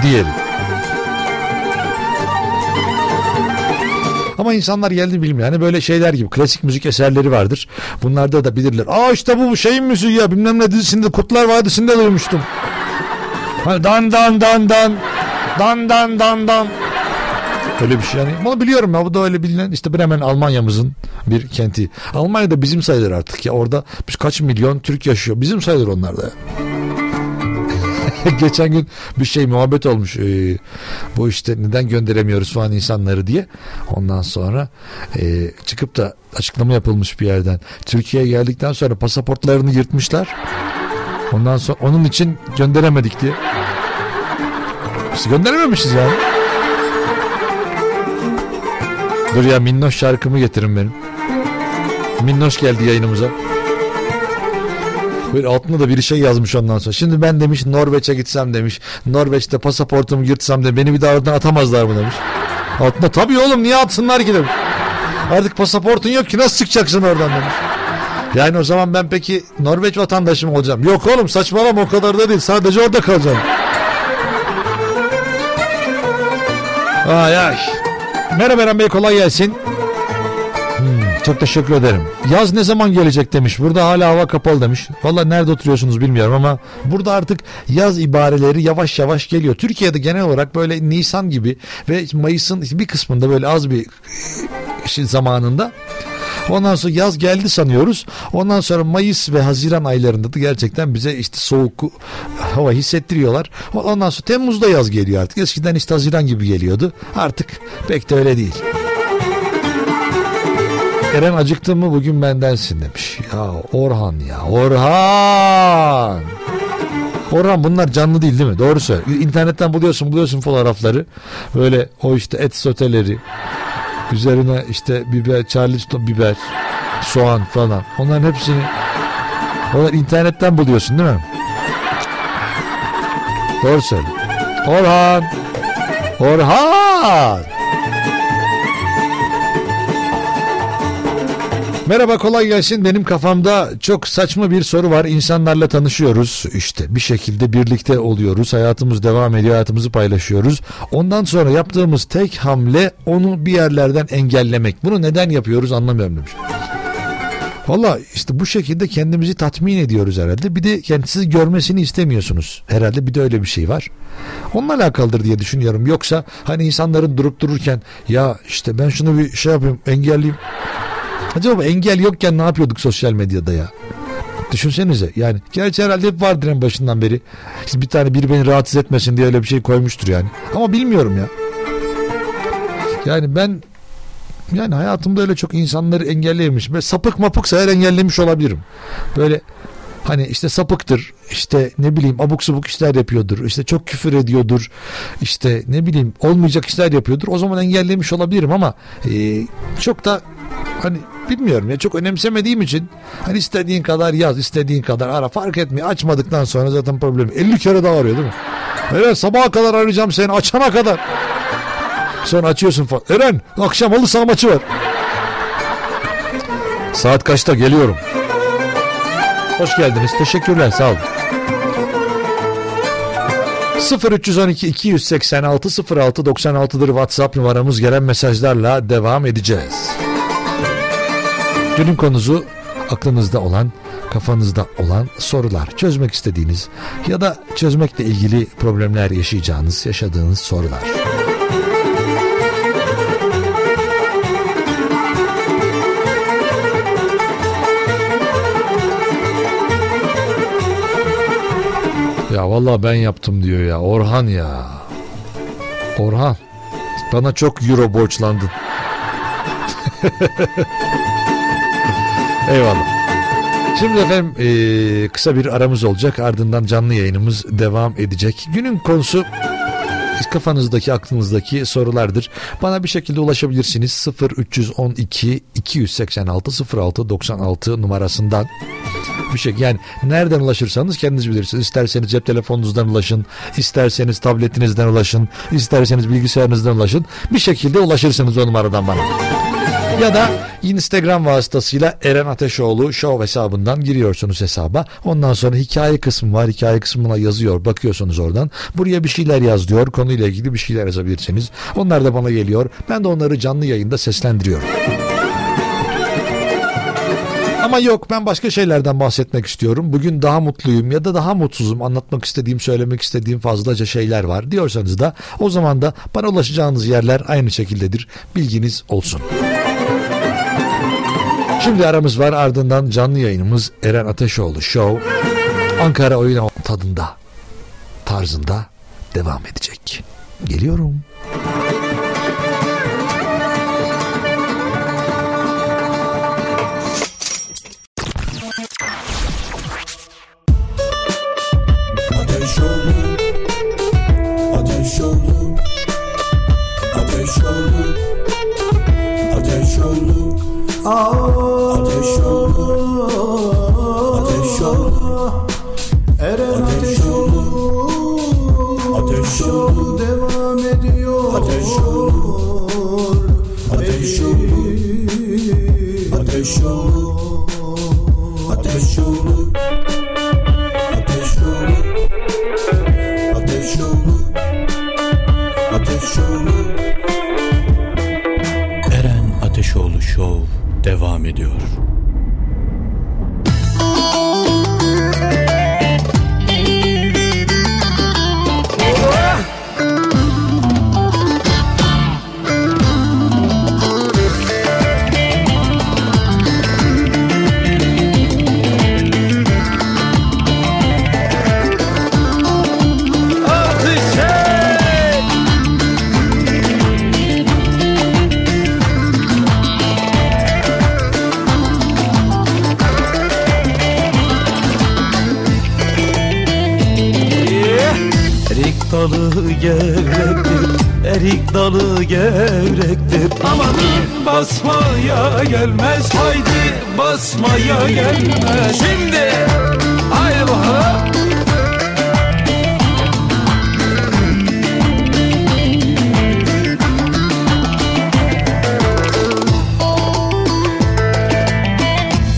Diğeri. Ama insanlar geldi bilmiyor. Hani böyle şeyler gibi klasik müzik eserleri vardır. Bunlarda da bilirler. Aa işte bu şeyin müziği ya bilmem ne dizisinde Kurtlar Vadisi'nde duymuştum. Hani dan dan dan dan dan dan dan dan. Öyle bir şey yani. Bunu biliyorum ya bu da öyle bilinen işte Bremen Almanya'mızın bir kenti. Almanya'da bizim sayılır artık ya orada biz kaç milyon Türk yaşıyor. Bizim sayılır onlar da. Geçen gün bir şey muhabbet olmuş. Ee, bu işte neden gönderemiyoruz falan insanları diye. Ondan sonra e, çıkıp da açıklama yapılmış bir yerden. Türkiye'ye geldikten sonra pasaportlarını yırtmışlar. Ondan sonra onun için gönderemedik diye. Biz gönderememişiz yani. Dur ya Minnoş şarkımı getirin benim. Minnoş geldi yayınımıza. Böyle altında da bir şey yazmış ondan sonra. Şimdi ben demiş Norveç'e gitsem demiş. Norveç'te pasaportumu yırtsam de beni bir daha oradan atamazlar mı demiş. Altında tabii oğlum niye atsınlar ki demiş. Artık pasaportun yok ki nasıl çıkacaksın oradan demiş. Yani o zaman ben peki Norveç vatandaşı mı olacağım? Yok oğlum saçmalama o kadar da değil. Sadece orada kalacağım. Ay ay. Merhaba Eren Bey kolay gelsin. Hmm, çok teşekkür ederim. Yaz ne zaman gelecek demiş. Burada hala hava kapalı demiş. Valla nerede oturuyorsunuz bilmiyorum ama burada artık yaz ibareleri yavaş yavaş geliyor. Türkiye'de genel olarak böyle Nisan gibi ve Mayıs'ın bir kısmında böyle az bir şey zamanında Ondan sonra yaz geldi sanıyoruz. Ondan sonra Mayıs ve Haziran aylarında da gerçekten bize işte soğuk hava hissettiriyorlar. Ondan sonra Temmuz'da yaz geliyor artık. Eskiden işte Haziran gibi geliyordu. Artık pek de öyle değil. Eren acıktın mı bugün bendensin demiş. Ya Orhan ya Orhan. Orhan bunlar canlı değil değil mi? Doğru söyle. İnternetten buluyorsun buluyorsun fotoğrafları. Böyle o işte et soteleri. Üzerine işte biber, charleston biber, soğan falan. Onların hepsini onlar internetten buluyorsun değil mi? Doğru söyle. Orhan. Orhan. Merhaba kolay gelsin. Benim kafamda çok saçma bir soru var. İnsanlarla tanışıyoruz. İşte bir şekilde birlikte oluyoruz. Hayatımız devam ediyor. Hayatımızı paylaşıyoruz. Ondan sonra yaptığımız tek hamle onu bir yerlerden engellemek. Bunu neden yapıyoruz anlamıyorum demiş. Valla işte bu şekilde kendimizi tatmin ediyoruz herhalde. Bir de kendisi görmesini istemiyorsunuz. Herhalde bir de öyle bir şey var. Onunla alakalıdır diye düşünüyorum. Yoksa hani insanların durup dururken ya işte ben şunu bir şey yapayım engelleyeyim. Acaba engel yokken ne yapıyorduk sosyal medyada ya? Düşünsenize yani. Gerçi herhalde hep vardır en başından beri. Bir tane biri beni rahatsız etmesin diye öyle bir şey koymuştur yani. Ama bilmiyorum ya. Yani ben yani hayatımda öyle çok insanları engelleyemiş. Ve sapık mapıksa eğer engellemiş olabilirim. Böyle hani işte sapıktır işte ne bileyim abuk subuk işler yapıyordur işte çok küfür ediyordur işte ne bileyim olmayacak işler yapıyordur o zaman engellemiş olabilirim ama e, çok da hani bilmiyorum ya çok önemsemediğim için hani istediğin kadar yaz istediğin kadar ara fark etmiyor açmadıktan sonra zaten problem 50 kere daha arıyor değil mi? Evet sabaha kadar arayacağım seni açana kadar. Sonra açıyorsun falan. Eren akşam halı saha maçı var. Saat kaçta geliyorum. Hoş geldiniz. Teşekkürler. Sağ olun. 0312 286 06 96'dır WhatsApp numaramız gelen mesajlarla devam edeceğiz. Günün konusu aklınızda olan, kafanızda olan sorular, çözmek istediğiniz ya da çözmekle ilgili problemler yaşayacağınız, yaşadığınız sorular. Ya vallahi ben yaptım diyor ya. Orhan ya. Orhan. Bana çok euro borçlandın. Eyvallah. Şimdi efendim kısa bir aramız olacak. Ardından canlı yayınımız devam edecek. Günün konusu kafanızdaki aklınızdaki sorulardır. Bana bir şekilde ulaşabilirsiniz 0312 286 06 96 numarasından bir şey yani nereden ulaşırsanız kendiniz bilirsiniz. İsterseniz cep telefonunuzdan ulaşın, isterseniz tabletinizden ulaşın, isterseniz bilgisayarınızdan ulaşın. Bir şekilde ulaşırsınız o numaradan bana. Ya da Instagram vasıtasıyla Eren Ateşoğlu show hesabından giriyorsunuz hesaba. Ondan sonra hikaye kısmı var. Hikaye kısmına yazıyor. Bakıyorsunuz oradan. Buraya bir şeyler yaz diyor. Konuyla ilgili bir şeyler yazabilirsiniz. Onlar da bana geliyor. Ben de onları canlı yayında seslendiriyorum. Ama yok ben başka şeylerden bahsetmek istiyorum. Bugün daha mutluyum ya da daha mutsuzum. Anlatmak istediğim, söylemek istediğim fazlaca şeyler var diyorsanız da o zaman da bana ulaşacağınız yerler aynı şekildedir. Bilginiz olsun. Şimdi aramız var ardından canlı yayınımız Eren Ateşoğlu Show Ankara oyun tadında tarzında devam edecek. Geliyorum. Ateş oldu Ateş oldu Ateş oldu Ateş oldu Ateş oldu Eren Ateş oldu Ateş oldu devam ediyor. Ateş oldu Ateş oldu Ateş oldu Ateş oldu Ateş oldu Ateş oldu devam ediyor. Dalı gevrektir Erik dalı gevrektir. Amanın basmaya gelmez Haydi basmaya gelmez. Şimdi haydi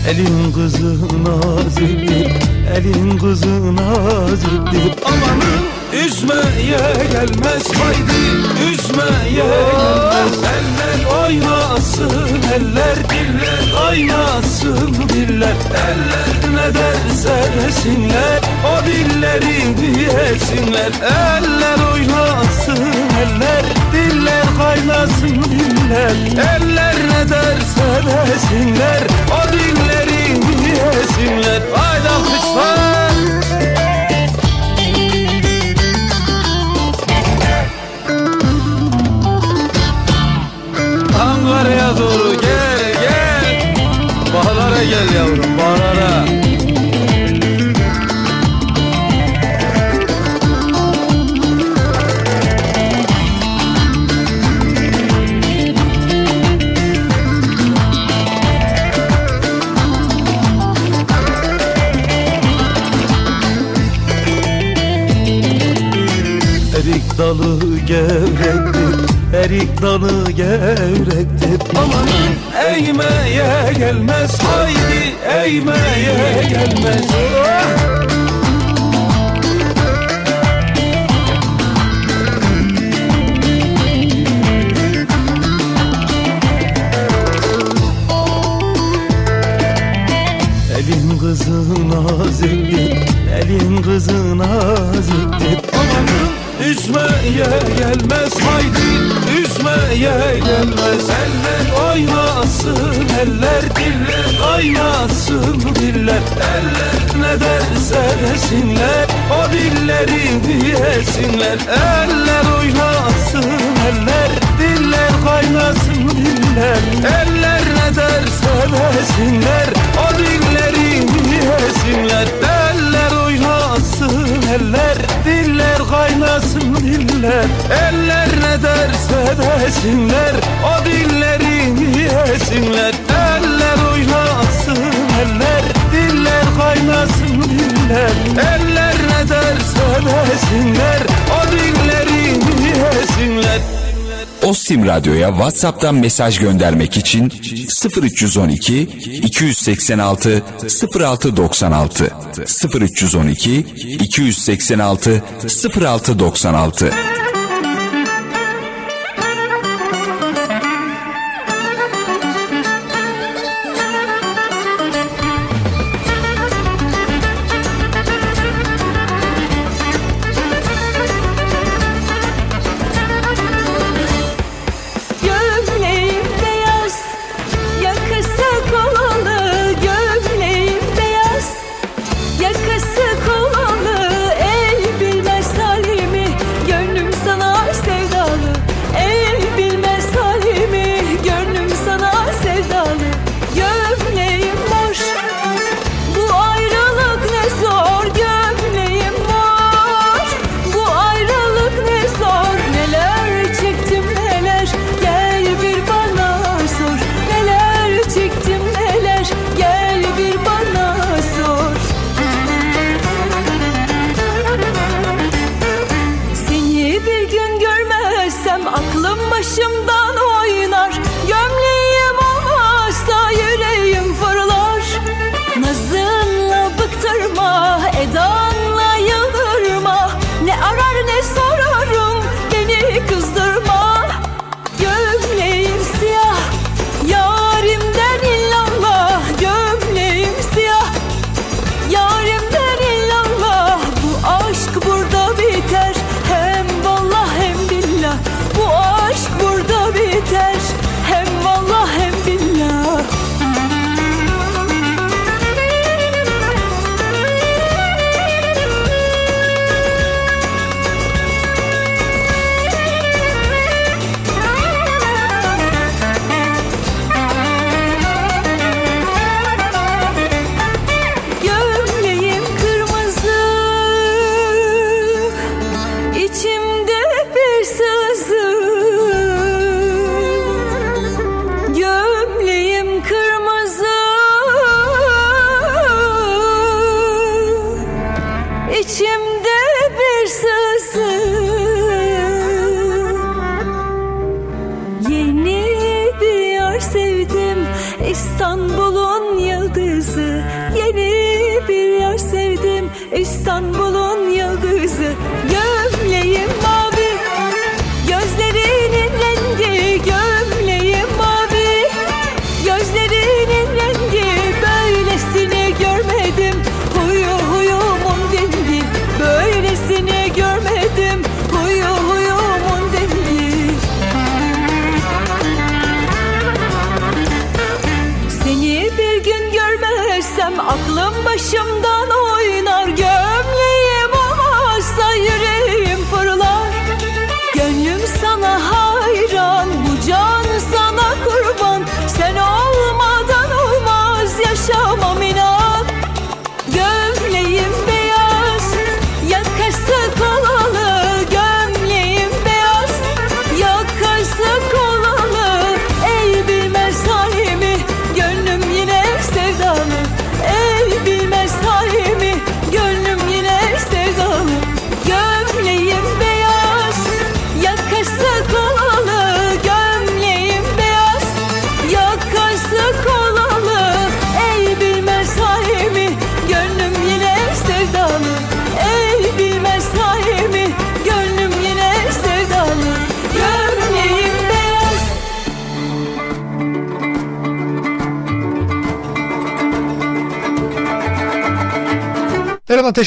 Elin kızı naziktir Elin kızı naziktir. Amanın üzmeye gelmez Haydi üzmeye gelmez. Eller oynasın eller diller Oynasın diller. Eller ne derse desinler O dilleri diyesinler. Eller oynasın eller Diller kaynasın diller. Eller ne derse desinler O dilleri diyesinler. Haydi alkışlar Doğru. Gel gel. Bağlara gel yavrum bağlara Erik dalı gevrektir Erik dalı gevrektir. Amanın eğmeye gelmez. Haydi eğmeye gelmez! Elin kızı naziktir Elin kızı naziktir Amanın üzmeye gelmez Haydi üzmeye gelmez. Eller oynasın eller diller Oynasın diller. Eller ne derse desinler O dilleri diyesinler. Eller oynasın eller Diller kaynasın diller. Eller ne derse desinler O dilleri diyesinler. Eller oynasın eller Diller kaynasın diller. Eller ne derse desinler O dilleri diyesinler Eller oynasın eller Diller kaynasın diller. Eller ne derse desinler O dilleri diyesinler Ostim Radyo'ya WhatsApp'tan mesaj göndermek için 0312 286 0696 0312 286 0696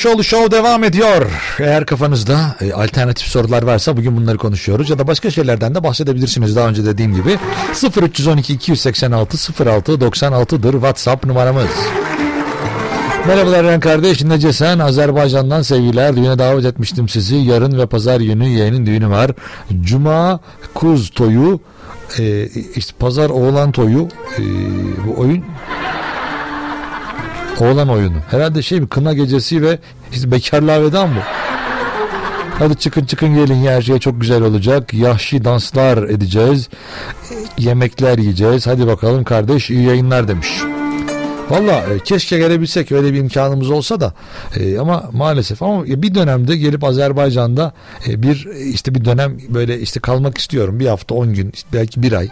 Ateşoğlu Show devam ediyor. Eğer kafanızda e, alternatif sorular varsa bugün bunları konuşuyoruz ya da başka şeylerden de bahsedebilirsiniz daha önce dediğim gibi. 0312 286 06 96'dır WhatsApp numaramız. Merhabalar Eren kardeş. Nece sen Azerbaycan'dan sevgiler. Düğüne davet etmiştim sizi. Yarın ve pazar günü yeğenin düğünü var. Cuma kuz toyu e, işte pazar oğlan toyu e, bu oyun Oğlan oyunu. Herhalde şey bir kına gecesi ve işte bekarlığa veda mı? Hadi çıkın çıkın gelin her şey çok güzel olacak. Yahşi danslar edeceğiz. Yemekler yiyeceğiz. Hadi bakalım kardeş iyi yayınlar demiş. Valla e, keşke gelebilsek öyle bir imkanımız olsa da e, ama maalesef ama bir dönemde gelip Azerbaycan'da e, bir işte bir dönem böyle işte kalmak istiyorum bir hafta on gün belki bir ay.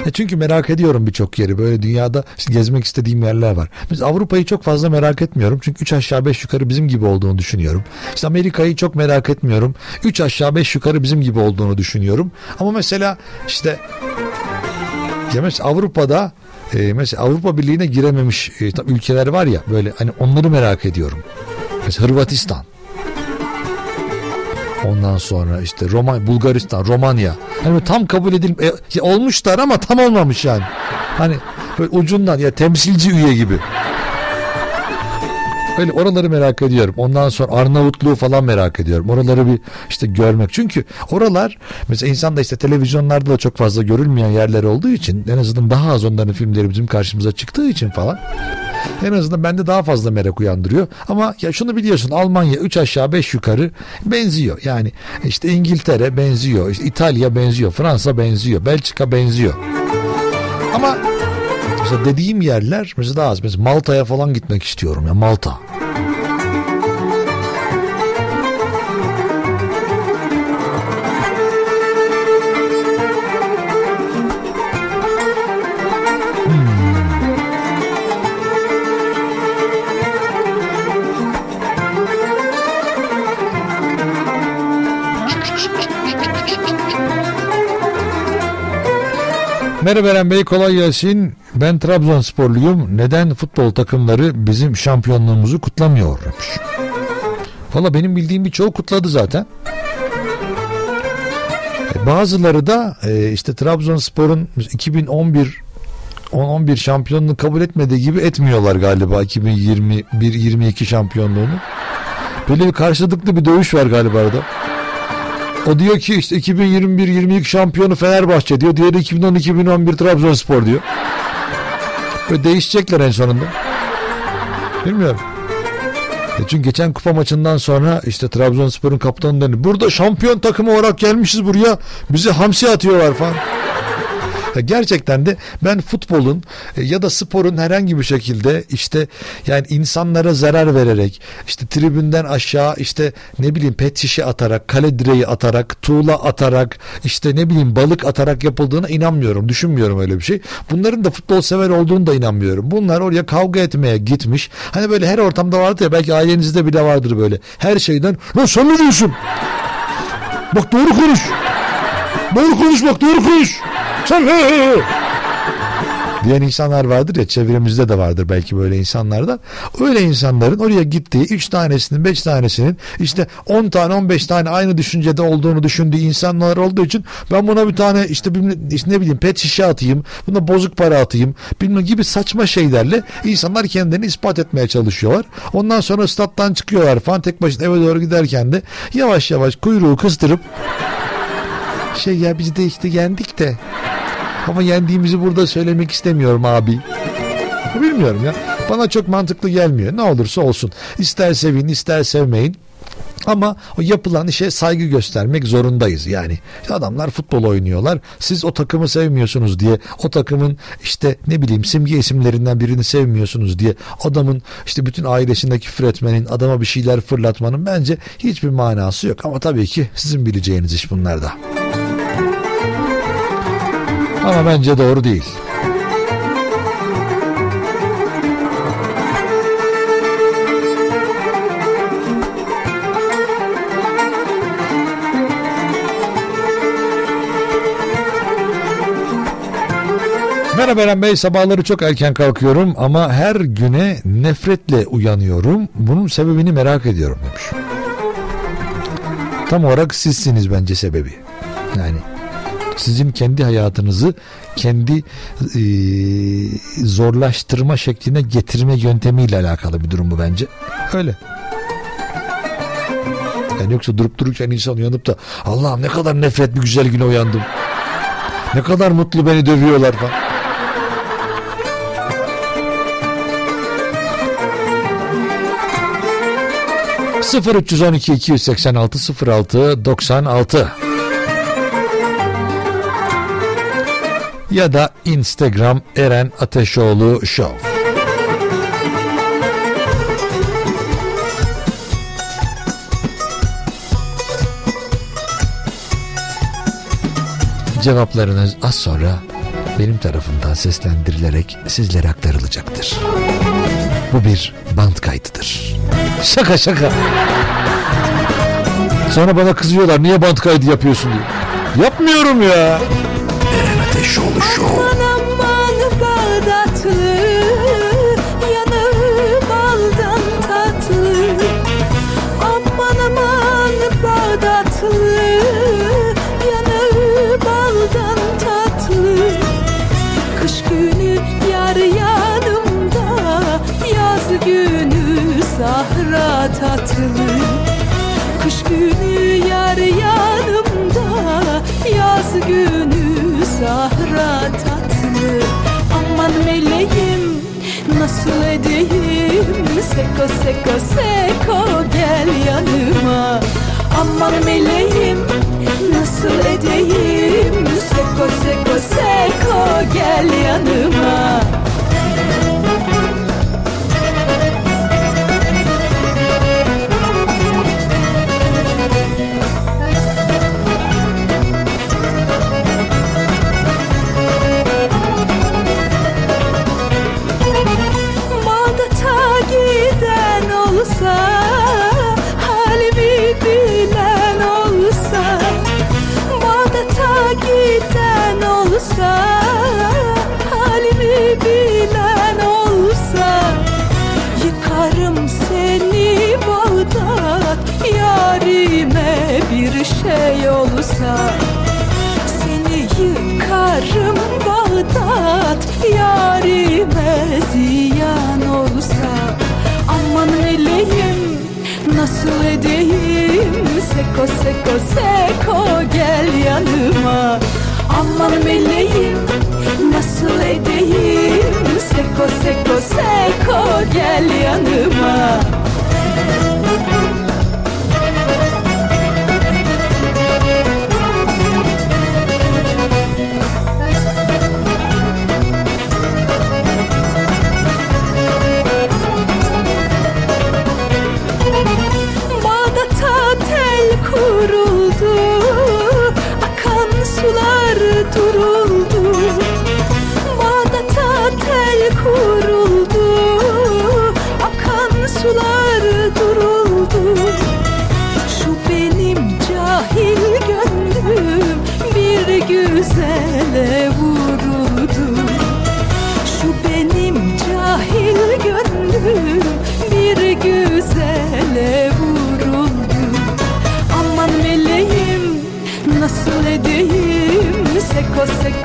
E çünkü merak ediyorum birçok yeri. Böyle dünyada işte gezmek istediğim yerler var. Biz Avrupa'yı çok fazla merak etmiyorum. Çünkü 3 aşağı 5 yukarı bizim gibi olduğunu düşünüyorum. İşte Amerika'yı çok merak etmiyorum. 3 aşağı 5 yukarı bizim gibi olduğunu düşünüyorum. Ama mesela işte ya mesela Avrupa'da e, mesela Avrupa Birliği'ne girememiş e, ülkeler var ya böyle hani onları merak ediyorum. Mesela Hırvatistan. Ondan sonra işte Roma, Bulgaristan, Romanya. Hani tam kabul edilip e, olmuşlar ama tam olmamış yani. Hani böyle ucundan ya temsilci üye gibi. Böyle oraları merak ediyorum. Ondan sonra Arnavutluğu falan merak ediyorum. Oraları bir işte görmek. Çünkü oralar mesela insan da işte televizyonlarda da çok fazla görülmeyen yerler olduğu için en azından daha az onların filmleri bizim karşımıza çıktığı için falan en azından bende daha fazla merak uyandırıyor. Ama ya şunu biliyorsun Almanya 3 aşağı 5 yukarı benziyor. Yani işte İngiltere benziyor. işte İtalya benziyor. Fransa benziyor. Belçika benziyor. Ama mesela dediğim yerler mesela daha az. Mesela Malta'ya falan gitmek istiyorum ya Malta. Merhaba Eren Bey kolay gelsin. Ben Trabzonsporluyum. Neden futbol takımları bizim şampiyonluğumuzu kutlamıyor? demiş. Valla benim bildiğim birçoğu kutladı zaten. E, Bazıları da e, işte Trabzonspor'un 2011 10-11 şampiyonluğunu kabul etmediği gibi etmiyorlar galiba 2021-22 şampiyonluğunu. Böyle bir karşılıklı bir dövüş var galiba arada. O diyor ki işte 2021-22 şampiyonu Fenerbahçe diyor. Diğeri 2010-2011 Trabzonspor diyor. Böyle değişecekler en sonunda. Bilmiyorum. E çünkü geçen kupa maçından sonra işte Trabzonspor'un kaptanı dedi. Burada şampiyon takımı olarak gelmişiz buraya. Bize hamsi atıyorlar falan. Ya Gerçekten de ben futbolun e, ya da sporun herhangi bir şekilde işte yani insanlara zarar vererek işte tribünden aşağı işte ne bileyim pet şişe atarak kale direği atarak tuğla atarak işte ne bileyim balık atarak yapıldığına inanmıyorum. Düşünmüyorum öyle bir şey. Bunların da futbol sever olduğunu da inanmıyorum. Bunlar oraya kavga etmeye gitmiş. Hani böyle her ortamda vardır ya belki ailenizde bile vardır böyle. Her şeyden lan sen ne diyorsun? Bak doğru konuş. Doğru konuş bak doğru konuş. Diyen insanlar vardır ya çevremizde de vardır belki böyle insanlardan. Öyle insanların oraya gittiği 3 tanesinin 5 tanesinin işte 10 tane 15 tane aynı düşüncede olduğunu düşündüğü insanlar olduğu için ben buna bir tane işte, işte ne bileyim pet şişe atayım buna bozuk para atayım bilmem gibi saçma şeylerle insanlar kendilerini ispat etmeye çalışıyorlar. Ondan sonra stat'tan çıkıyorlar falan tek başına eve doğru giderken de yavaş yavaş kuyruğu kıstırıp şey ya biz de işte yendik de ama yendiğimizi burada söylemek istemiyorum abi. Bilmiyorum ya. Bana çok mantıklı gelmiyor. Ne olursa olsun. İster sevin ister sevmeyin. Ama o yapılan işe saygı göstermek zorundayız yani. Adamlar futbol oynuyorlar. Siz o takımı sevmiyorsunuz diye o takımın işte ne bileyim simge isimlerinden birini sevmiyorsunuz diye adamın işte bütün ailesine küfür adama bir şeyler fırlatmanın bence hiçbir manası yok. Ama tabii ki sizin bileceğiniz iş bunlarda. Ama bence doğru değil. Merhaba Eren Bey sabahları çok erken kalkıyorum ama her güne nefretle uyanıyorum. Bunun sebebini merak ediyorum demiş. Tam olarak sizsiniz bence sebebi. Yani sizin kendi hayatınızı kendi e, zorlaştırma şekline getirme yöntemiyle alakalı bir durum bu bence. Öyle. Yani yoksa durup dururken insan uyanıp da Allah'ım ne kadar nefret bir güzel güne uyandım. Ne kadar mutlu beni dövüyorlar falan. Sıfır 312 286 06 96 ya da Instagram Eren Ateşoğlu Show. Cevaplarınız az sonra benim tarafımdan seslendirilerek sizlere aktarılacaktır. Bu bir band kaydıdır. Şaka şaka. Sonra bana kızıyorlar niye band kaydı yapıyorsun diye. Yapmıyorum ya. Eren Ateşoğlu Show. Aman aman edeyim Seko seko seko gel yanıma. Aman meleğim nasıl edeyim? Seko seko seko gel yanıma Seko seko seko gel yanıma. Aman meleğim nasıl edeyim? Seko seko seko gel yanıma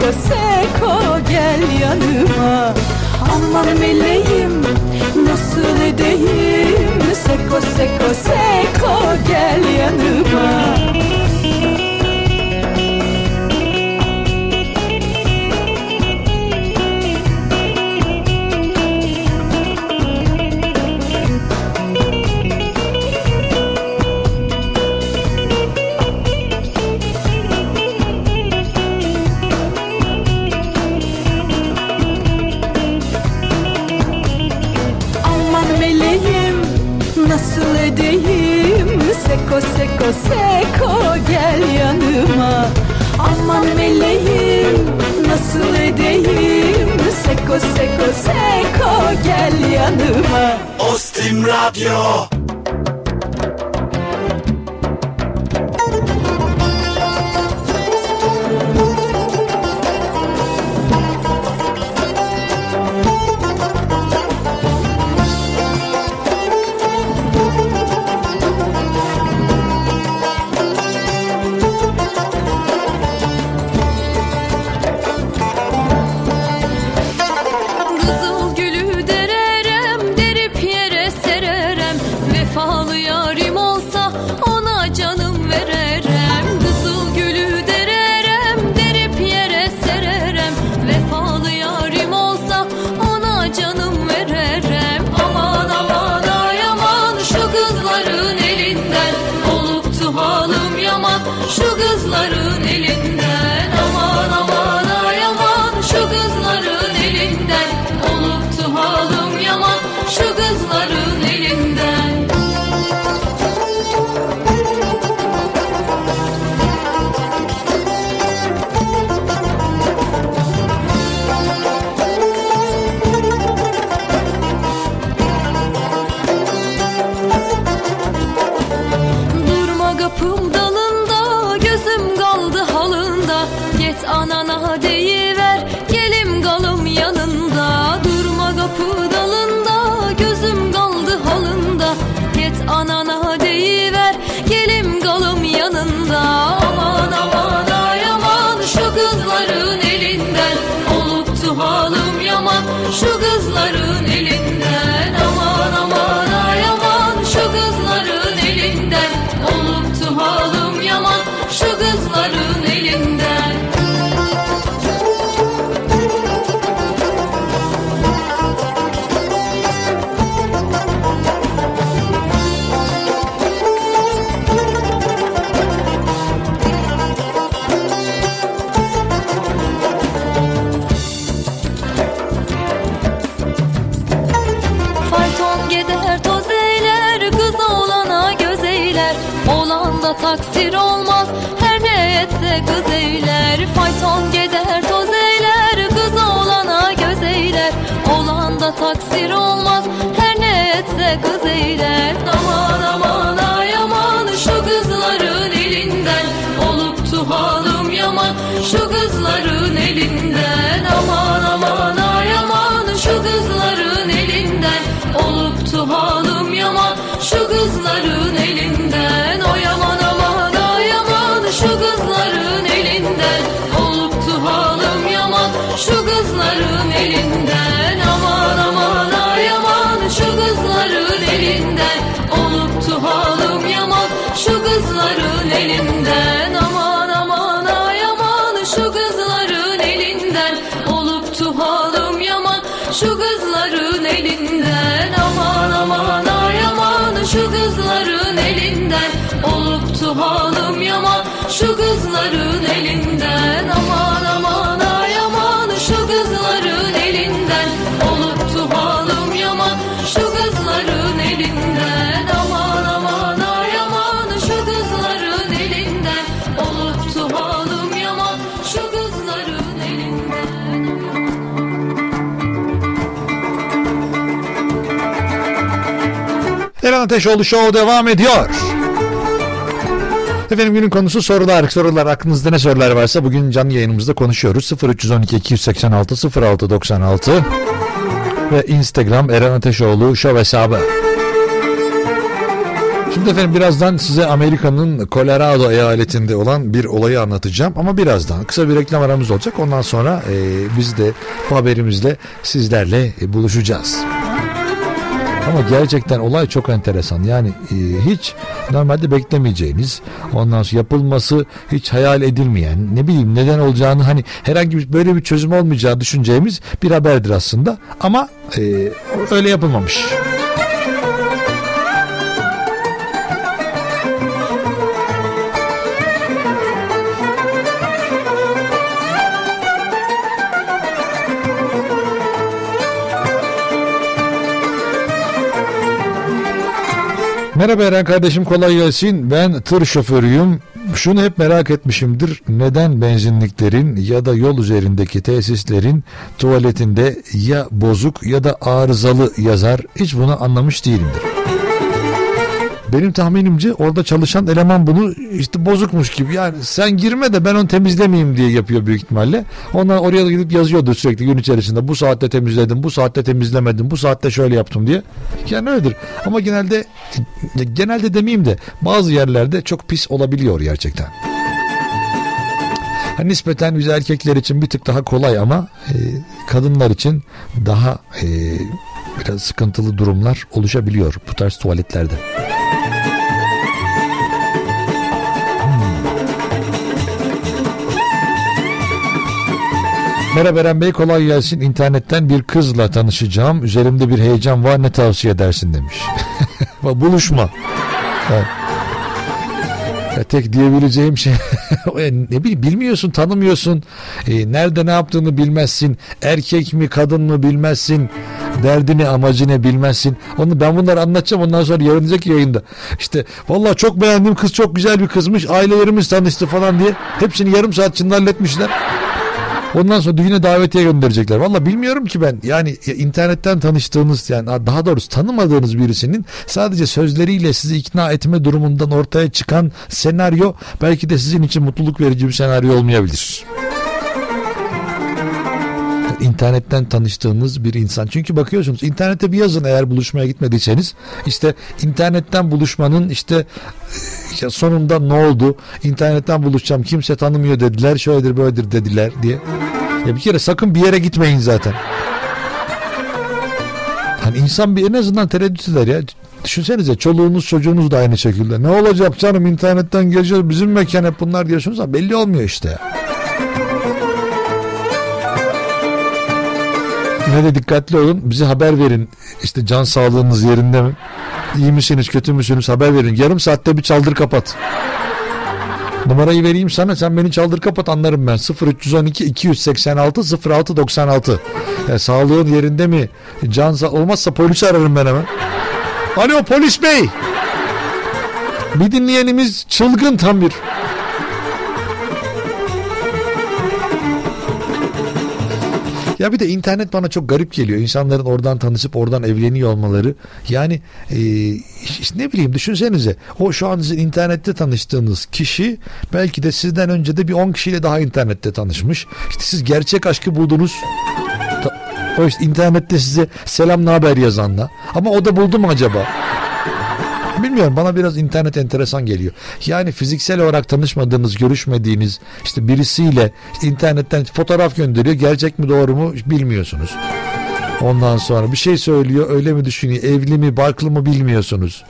Seko seko gel yanıma. Aman meleğim nasıl edeyim? Seko seko seko gel yanıma. seko seko gel yanıma. Ostim Radyo. Eren Ateşoğlu Show devam ediyor. Efendim günün konusu sorular. Sorular aklınızda ne sorular varsa bugün canlı yayınımızda konuşuyoruz. 0312 286 06 96 ve Instagram Eren Ateşoğlu Show hesabı. Şimdi efendim birazdan size Amerika'nın Colorado eyaletinde olan bir olayı anlatacağım ama birazdan kısa bir reklam aramız olacak. Ondan sonra e, biz de bu haberimizle sizlerle e, buluşacağız. Ama gerçekten olay çok enteresan. Yani e, hiç normalde beklemeyeceğiniz, ondan sonra yapılması hiç hayal edilmeyen, ne bileyim neden olacağını hani herhangi bir böyle bir çözüm olmayacağı düşüneceğimiz bir haberdir aslında. Ama e, öyle yapılmamış. Merhaba Eren kardeşim kolay gelsin. Ben tır şoförüyüm. Şunu hep merak etmişimdir. Neden benzinliklerin ya da yol üzerindeki tesislerin tuvaletinde ya bozuk ya da arızalı yazar? Hiç bunu anlamış değilimdir. Benim tahminimce orada çalışan eleman bunu işte bozukmuş gibi yani sen girme de ben onu temizlemeyeyim diye yapıyor büyük ihtimalle. Ondan oraya gidip yazıyordu sürekli gün içerisinde bu saatte temizledim, bu saatte temizlemedim, bu saatte şöyle yaptım diye. Yani öyledir. Ama genelde genelde demeyeyim de bazı yerlerde çok pis olabiliyor gerçekten. Hani nispeten biz erkekler için bir tık daha kolay ama e, kadınlar için daha e, biraz sıkıntılı durumlar oluşabiliyor bu tarz tuvaletlerde. Merhaba Eren Bey kolay gelsin. İnternetten bir kızla tanışacağım. Üzerimde bir heyecan var ne tavsiye edersin demiş. Buluşma. Evet. Ya tek diyebileceğim şey ne bileyim bilmiyorsun tanımıyorsun e, nerede ne yaptığını bilmezsin erkek mi kadın mı bilmezsin derdini amacını bilmezsin onu ben bunları anlatacağım ondan sonra yarınızdaki yayında işte vallahi çok beğendim kız çok güzel bir kızmış ailelerimiz tanıştı falan diye hepsini yarım saat içinde halletmişler Ondan sonra düğüne davetiye gönderecekler. Valla bilmiyorum ki ben. Yani internetten tanıştığınız yani daha doğrusu tanımadığınız birisinin sadece sözleriyle sizi ikna etme durumundan ortaya çıkan senaryo belki de sizin için mutluluk verici bir senaryo olmayabilir internetten tanıştığınız bir insan. Çünkü bakıyorsunuz internette bir yazın eğer buluşmaya gitmediyseniz işte internetten buluşmanın işte ya sonunda ne oldu? İnternetten buluşacağım kimse tanımıyor dediler şöyledir böyledir dediler diye. Ya bir kere sakın bir yere gitmeyin zaten. Hani insan bir en azından tereddüt eder ya. Düşünsenize çoluğunuz çocuğunuz da aynı şekilde. Ne olacak canım internetten geziyoruz bizim mekan hep bunlar diyorsunuz ama belli olmuyor işte ya. Yine de dikkatli olun. Bize haber verin. İşte can sağlığınız yerinde mi? İyi misiniz, kötü müsünüz? Haber verin. Yarım saatte bir çaldır kapat. Numarayı vereyim sana sen beni çaldır kapat anlarım ben 0312 286 0696 yani sağlığın yerinde mi can olmazsa polisi ararım ben hemen Alo polis bey bir dinleyenimiz çılgın tam bir Ya bir de internet bana çok garip geliyor. İnsanların oradan tanışıp oradan evleniyor olmaları. Yani e, işte ne bileyim düşünsenize. O şu an sizin internette tanıştığınız kişi belki de sizden önce de bir 10 kişiyle daha internette tanışmış. İşte siz gerçek aşkı buldunuz. O işte internette size selam ne haber yazanla. Ama o da buldu mu acaba? Bilmiyorum bana biraz internet enteresan geliyor. Yani fiziksel olarak tanışmadığınız, görüşmediğiniz işte birisiyle işte internetten fotoğraf gönderiyor. Gerçek mi doğru mu bilmiyorsunuz. Ondan sonra bir şey söylüyor öyle mi düşünüyor evli mi barklı mı bilmiyorsunuz.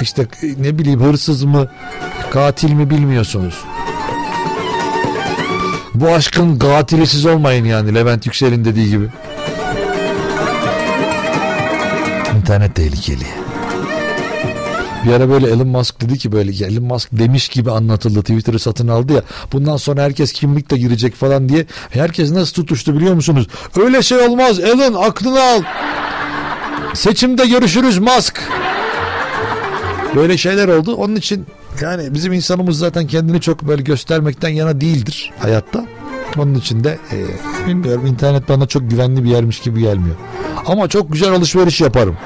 İşte ne bileyim hırsız mı katil mi bilmiyorsunuz. Bu aşkın katili siz olmayın yani Levent Yüksel'in dediği gibi. İnternet tehlikeli. Bir ara böyle Elon Musk dedi ki böyle Elon Musk demiş gibi anlatıldı Twitter'ı satın aldı ya bundan sonra herkes kimlikle girecek falan diye herkes nasıl tutuştu biliyor musunuz? Öyle şey olmaz Elon aklını al. Seçimde görüşürüz Musk. Böyle şeyler oldu. Onun için yani bizim insanımız zaten kendini çok böyle göstermekten yana değildir hayatta. Onun için de e, bilmiyorum internet bana çok güvenli bir yermiş gibi gelmiyor. Ama çok güzel alışveriş yaparım.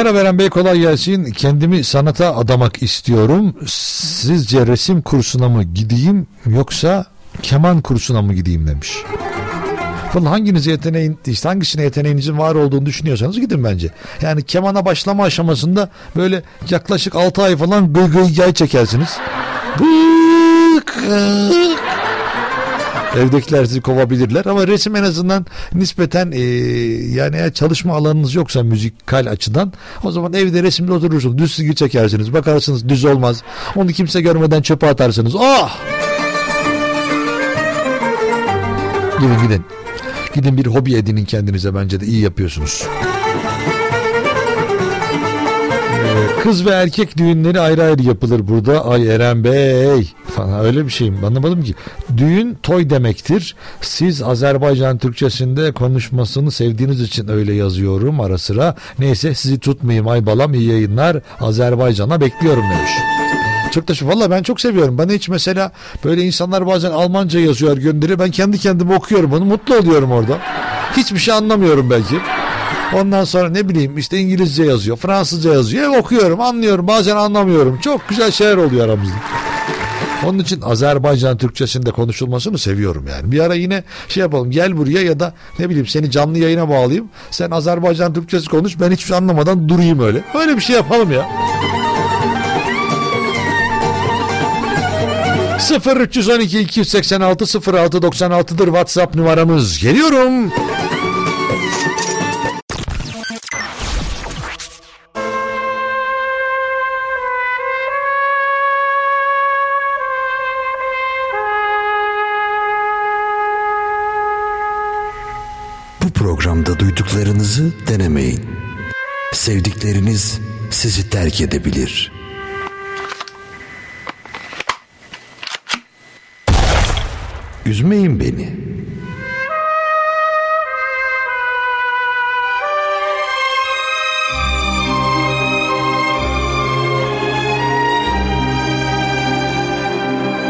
Merhaba Eren Bey kolay gelsin. Kendimi sanata adamak istiyorum. Sizce resim kursuna mı gideyim yoksa keman kursuna mı gideyim demiş. Vallahi hanginize yeteneğin, işte hangisine yeteneğinizin var olduğunu düşünüyorsanız gidin bence. Yani kemana başlama aşamasında böyle yaklaşık 6 ay falan gıy gıy yay çekersiniz. Gık. Evdekiler sizi kovabilirler ama resim en azından nispeten e, yani eğer çalışma alanınız yoksa müzikal açıdan o zaman evde resimde oturursunuz. Düz çizgi çekersiniz. Bakarsınız düz olmaz. Onu kimse görmeden çöpe atarsınız. Oh! Gidin gidin. Gidin bir hobi edinin kendinize bence de iyi yapıyorsunuz. Kız ve erkek düğünleri ayrı ayrı yapılır burada. Ay Eren Bey falan öyle bir şeyim anlamadım ki. Düğün toy demektir. Siz Azerbaycan Türkçesinde konuşmasını sevdiğiniz için öyle yazıyorum ara sıra. Neyse sizi tutmayayım ay balam iyi yayınlar. Azerbaycan'a bekliyorum demiş. Çok da valla ben çok seviyorum. Bana hiç mesela böyle insanlar bazen Almanca yazıyor gönderiyor. Ben kendi kendime okuyorum onu mutlu oluyorum orada. Hiçbir şey anlamıyorum belki. Ondan sonra ne bileyim işte İngilizce yazıyor, Fransızca yazıyor. Okuyorum, anlıyorum, bazen anlamıyorum. Çok güzel şeyler oluyor aramızda. Onun için Azerbaycan Türkçesinde konuşulmasını seviyorum yani. Bir ara yine şey yapalım gel buraya ya da ne bileyim seni canlı yayına bağlayayım. Sen Azerbaycan Türkçesi konuş ben hiçbir şey anlamadan durayım öyle. Öyle bir şey yapalım ya. 0312 286 0696'dır WhatsApp numaramız. Geliyorum. Duyduklarınızı denemeyin. Sevdikleriniz sizi terk edebilir. Üzmeyin beni.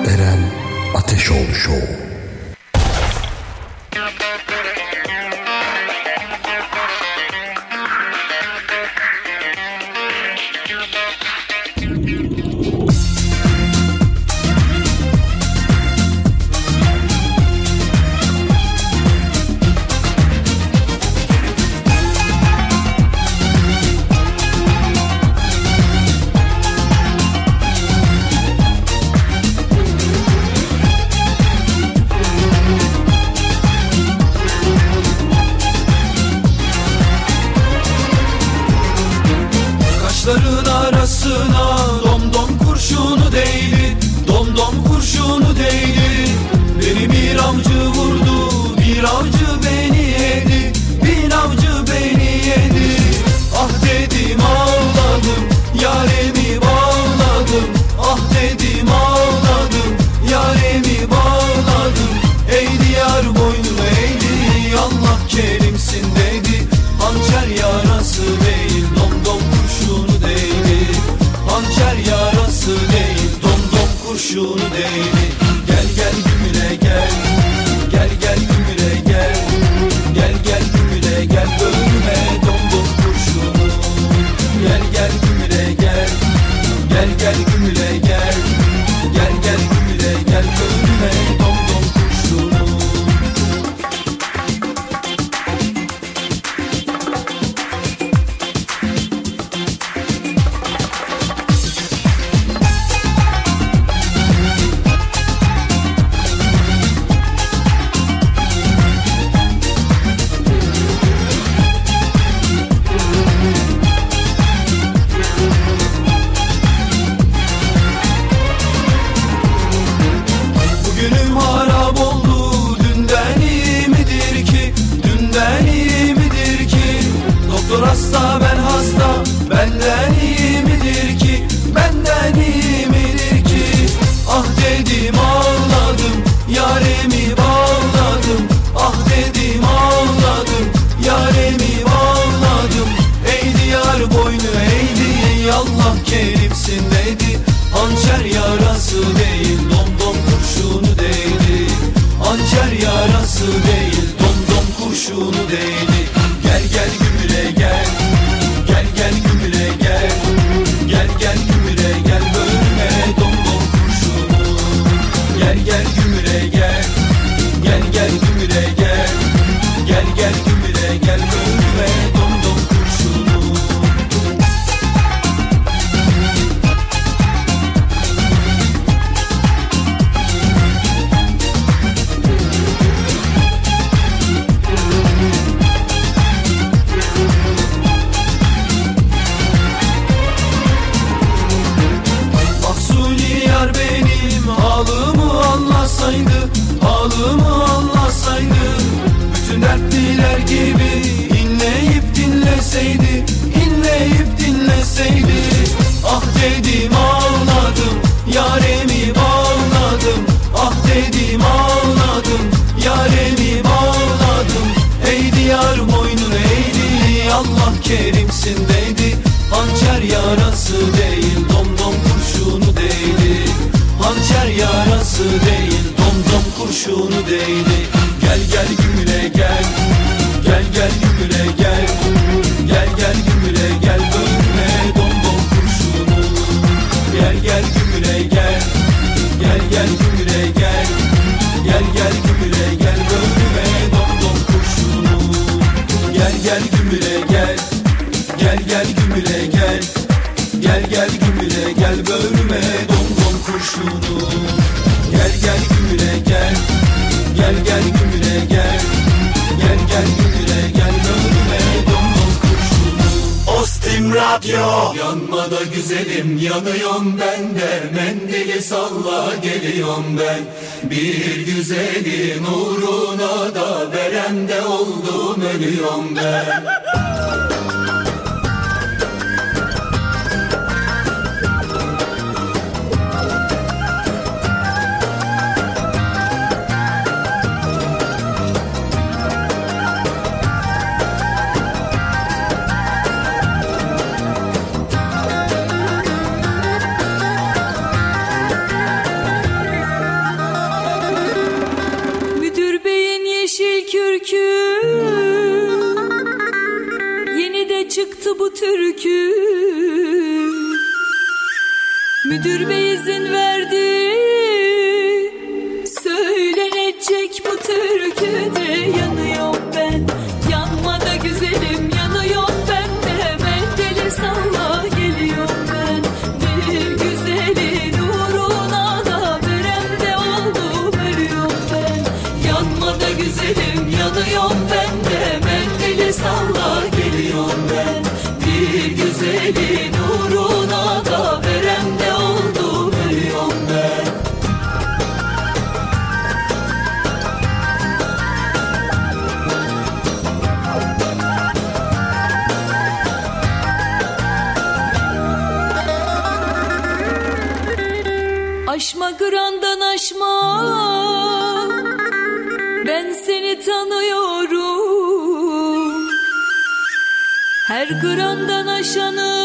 Eren Ateşoğlu Show. yanıyorum ben de mendili salla geliyorum ben. Bir güzelin uğruna da veren de oldum ölüyorum ben. tuttu bu türkü. Müdür bey izin verdi. Her kırandan aşanı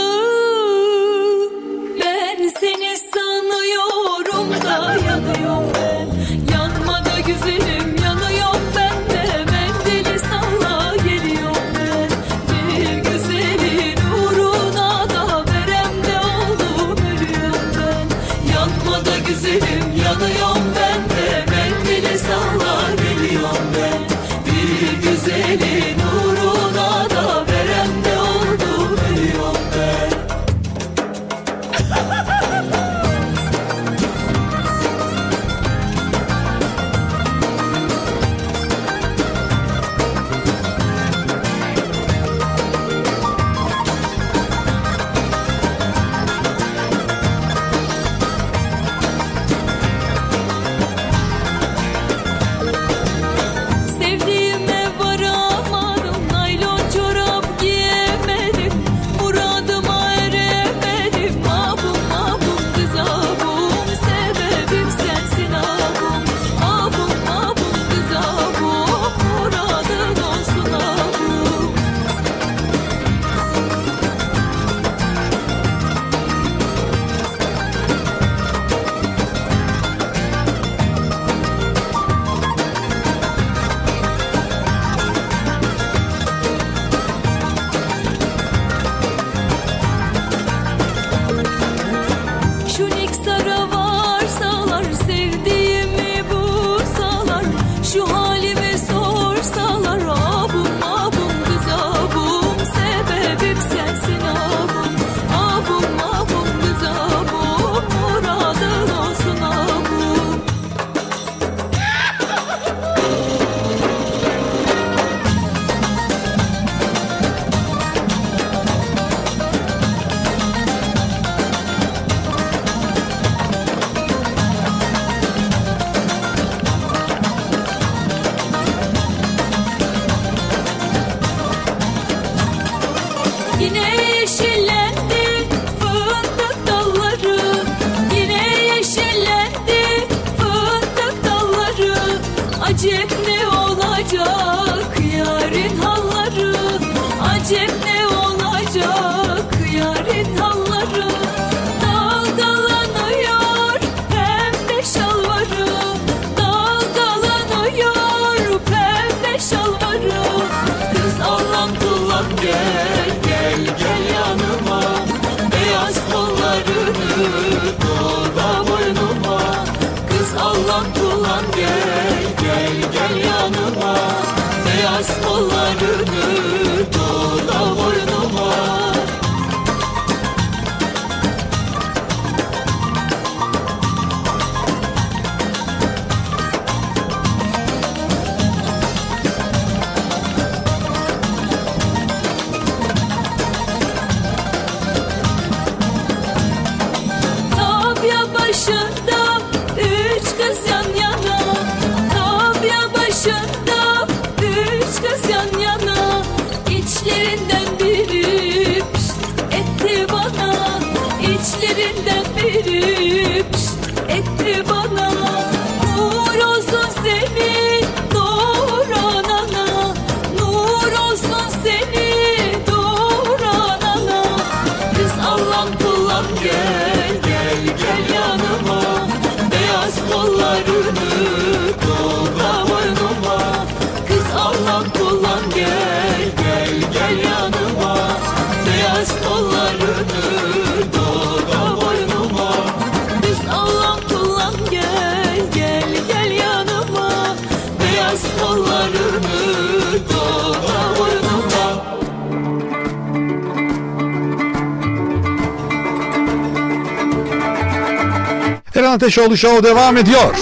Eren Ateşoğlu Show devam ediyor.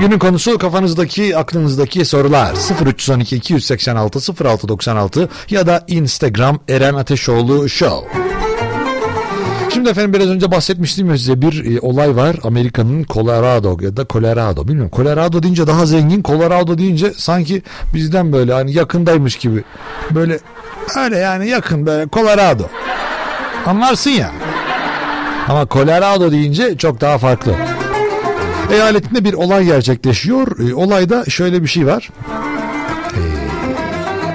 Günün konusu kafanızdaki, aklınızdaki sorular. 0312 286 0696 ya da Instagram Eren Ateşoğlu Show. Şimdi efendim biraz önce bahsetmiştim ya size bir e, olay var. Amerika'nın Colorado ya da Colorado bilmiyorum. Colorado deyince daha zengin. Colorado deyince sanki bizden böyle hani yakındaymış gibi. Böyle öyle yani yakın böyle Colorado. Anlarsın ya. Ama Colorado deyince çok daha farklı. Eyaletinde bir olay gerçekleşiyor. E, olayda şöyle bir şey var. E,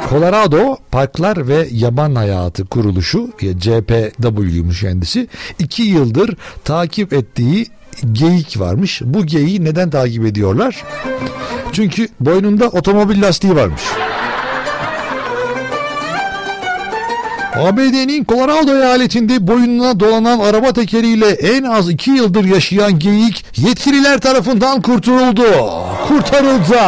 Colorado Parklar ve Yaban Hayatı Kuruluşu e, CPW'ymuş kendisi. iki yıldır takip ettiği geyik varmış. Bu geyiği neden takip ediyorlar? Çünkü boynunda otomobil lastiği varmış. ABD'nin Colorado eyaletinde boynuna dolanan araba tekeriyle en az iki yıldır yaşayan geyik yetkililer tarafından kurtuldu. Kurtarıldı.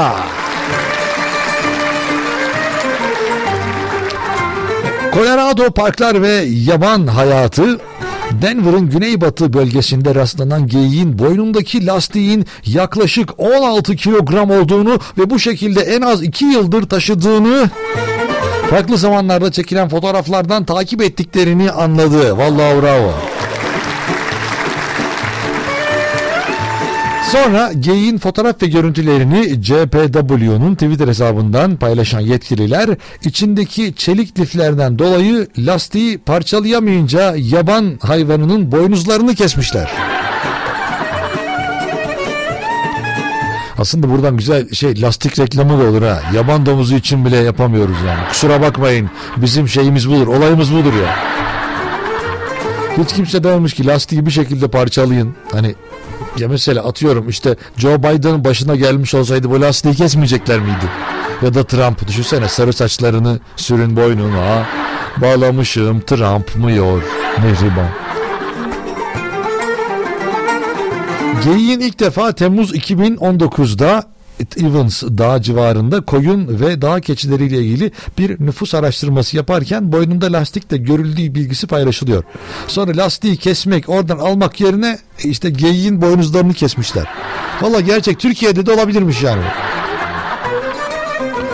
Colorado Parklar ve Yaban Hayatı Denver'ın güneybatı bölgesinde rastlanan geyiğin boynundaki lastiğin yaklaşık 16 kilogram olduğunu ve bu şekilde en az 2 yıldır taşıdığını farklı zamanlarda çekilen fotoğraflardan takip ettiklerini anladı. Vallahi bravo. Sonra geyiğin fotoğraf ve görüntülerini CPW'nun Twitter hesabından paylaşan yetkililer içindeki çelik liflerden dolayı lastiği parçalayamayınca yaban hayvanının boynuzlarını kesmişler. Aslında buradan güzel şey lastik reklamı da olur ha. Yaban domuzu için bile yapamıyoruz yani. Kusura bakmayın. Bizim şeyimiz budur. Olayımız budur ya. Hiç kimse dememiş ki lastiği bir şekilde parçalayın. Hani ya mesela atıyorum işte Joe Biden'ın başına gelmiş olsaydı bu lastiği kesmeyecekler miydi? Ya da Trump düşünsene sarı saçlarını sürün boynuna bağlamışım Trump mı yor Mehriban. Geyiğin ilk defa Temmuz 2019'da Evans Dağı civarında koyun ve dağ keçileriyle ilgili bir nüfus araştırması yaparken boynunda lastikle görüldüğü bilgisi paylaşılıyor. Sonra lastiği kesmek oradan almak yerine işte geyiğin boynuzlarını kesmişler. Valla gerçek Türkiye'de de olabilirmiş yani.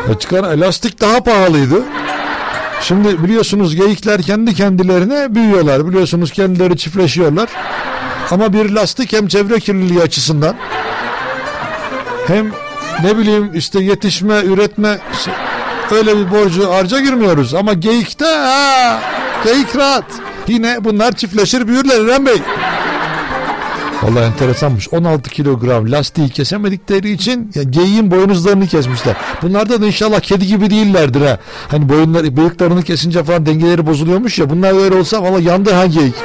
Ya Çıkan lastik daha pahalıydı. Şimdi biliyorsunuz geyikler kendi kendilerine büyüyorlar. Biliyorsunuz kendileri çiftleşiyorlar. Ama bir lastik hem çevre kirliliği açısından hem ne bileyim işte yetişme, üretme şey, öyle bir borcu harca girmiyoruz. Ama geyikte ha, geyik rahat. Yine bunlar çiftleşir büyürler Eren Bey. Vallahi enteresanmış. 16 kilogram lastiği kesemedikleri için ya geyiğin boynuzlarını kesmişler. Bunlarda da inşallah kedi gibi değillerdir ha. Hani boyunları, bıyıklarını kesince falan dengeleri bozuluyormuş ya. Bunlar öyle olsa valla yandı ha geyik.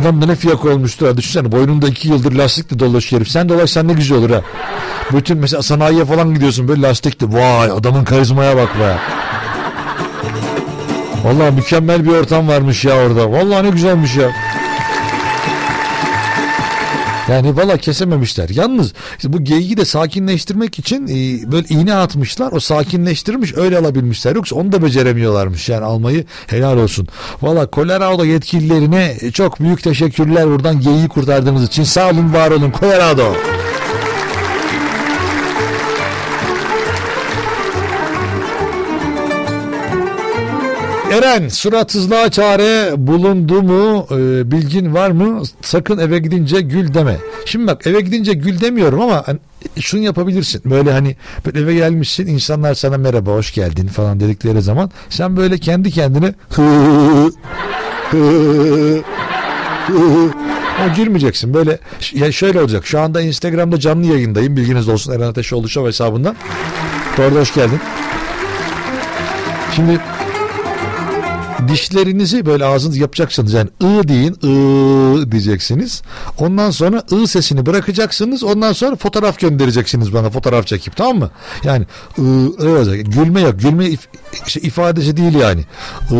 Adam da ne fiyak olmuştu ha. Düşünsene boynunda iki yıldır lastikle dolaşıyor herif. Sen dolaşsan ne güzel olur ha. Bütün mesela sanayiye falan gidiyorsun böyle lastikli. Vay adamın karizmaya bak be. Vallahi mükemmel bir ortam varmış ya orada. Vallahi ne güzelmiş ya. Yani valla kesememişler. Yalnız işte bu geyiği de sakinleştirmek için e, böyle iğne atmışlar. O sakinleştirmiş öyle alabilmişler. Yoksa onu da beceremiyorlarmış. Yani almayı helal olsun. Valla Colorado yetkililerine çok büyük teşekkürler buradan geyiği kurtardığınız için. Sağ olun var olun Colorado. Eren suratsızlığa çare bulundu mu? E, bilgin var mı? Sakın eve gidince gül deme. Şimdi bak eve gidince gül demiyorum ama hani, şunu yapabilirsin. Böyle hani böyle eve gelmişsin insanlar sana merhaba hoş geldin falan dedikleri zaman sen böyle kendi kendine hı, girmeyeceksin. Böyle ya şöyle olacak. Şu anda Instagram'da canlı yayındayım. Bilginiz olsun. Eren Ateşoğlu Show hesabından. Orada hoş geldin. Şimdi dişlerinizi böyle ağzınız yapacaksınız. Yani ı deyin ı diyeceksiniz. Ondan sonra ı sesini bırakacaksınız. Ondan sonra fotoğraf göndereceksiniz bana fotoğraf çekip tamam mı? Yani ı, ı olacak. gülme yok. Gülme if, şey, ifadesi değil yani. I,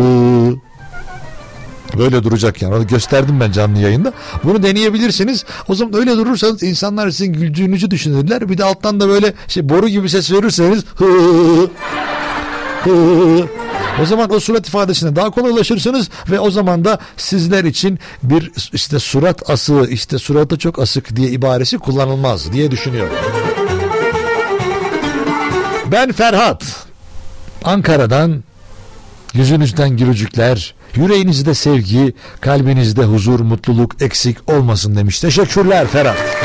Böyle duracak yani. Onu gösterdim ben canlı yayında. Bunu deneyebilirsiniz. O zaman öyle durursanız insanlar sizin güldüğünüzü düşünürler. Bir de alttan da böyle şey boru gibi ses verirseniz o zaman o surat ifadesine daha kolay ulaşırsınız ve o zaman da sizler için bir işte surat asığı işte suratı çok asık diye ibaresi kullanılmaz diye düşünüyorum. Ben Ferhat. Ankara'dan yüzünüzden gülücükler, yüreğinizde sevgi, kalbinizde huzur, mutluluk eksik olmasın demiş. Teşekkürler Ferhat.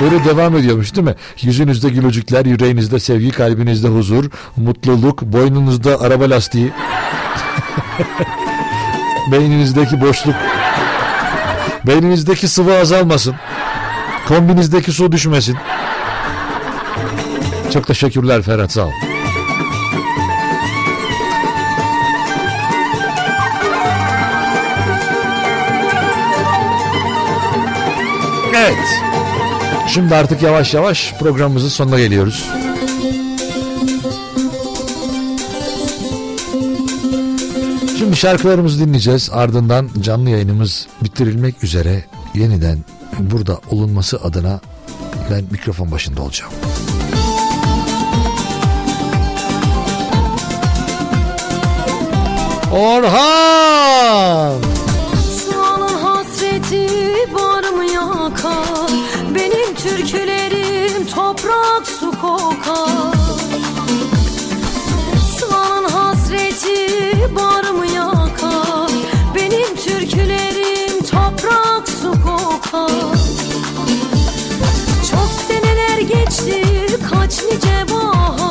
Böyle devam ediyormuş değil mi? Yüzünüzde gülücükler, yüreğinizde sevgi, kalbinizde huzur, mutluluk, boynunuzda araba lastiği, beyninizdeki boşluk, beyninizdeki sıvı azalmasın, kombinizdeki su düşmesin. Çok teşekkürler Ferhat sağ ol. Evet. Şimdi artık yavaş yavaş programımızın sonuna geliyoruz. Şimdi şarkılarımızı dinleyeceğiz. Ardından canlı yayınımız bitirilmek üzere yeniden burada olunması adına ben mikrofon başında olacağım. Orhan! Sığanın hasreti barımı yakar Benim türkülerim toprak su kokar. Sığanın hasreti barımı yakar? Benim türkülerim toprak su kokar. Çok seneler geçti kaç nice bahar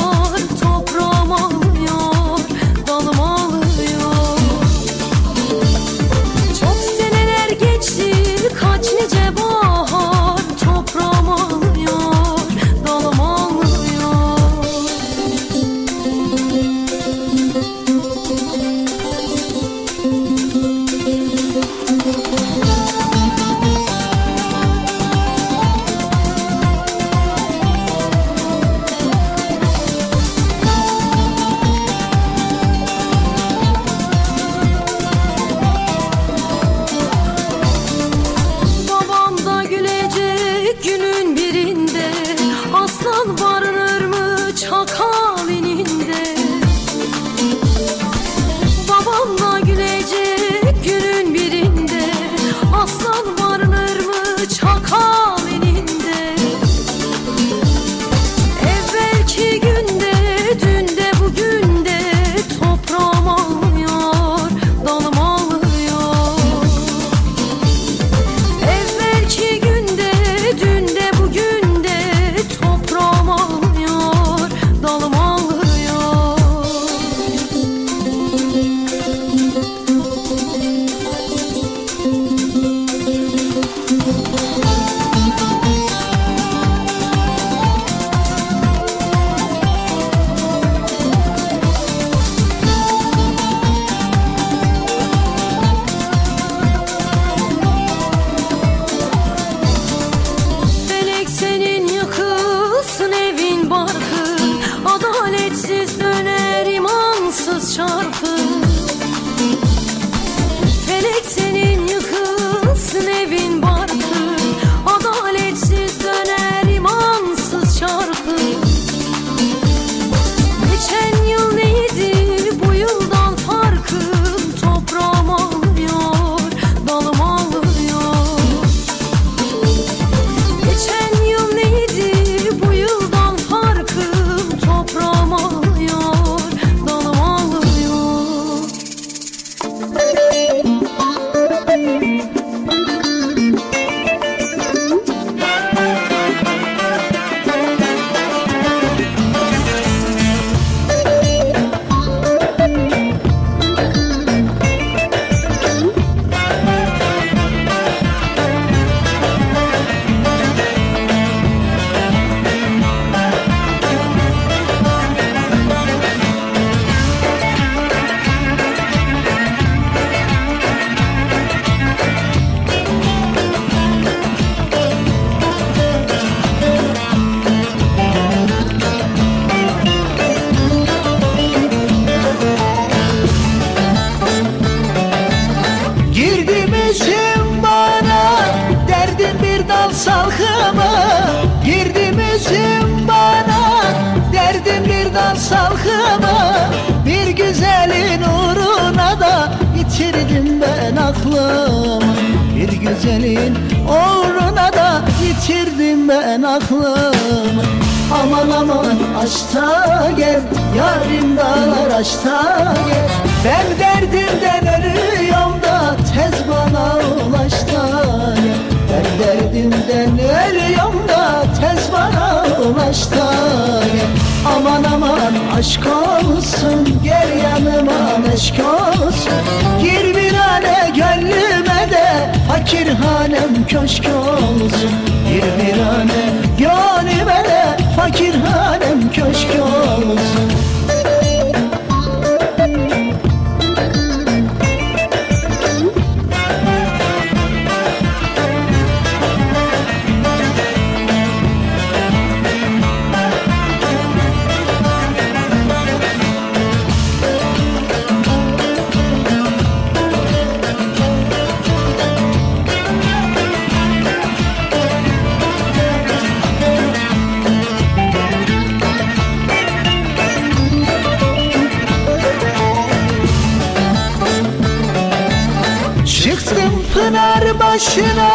Pınar başına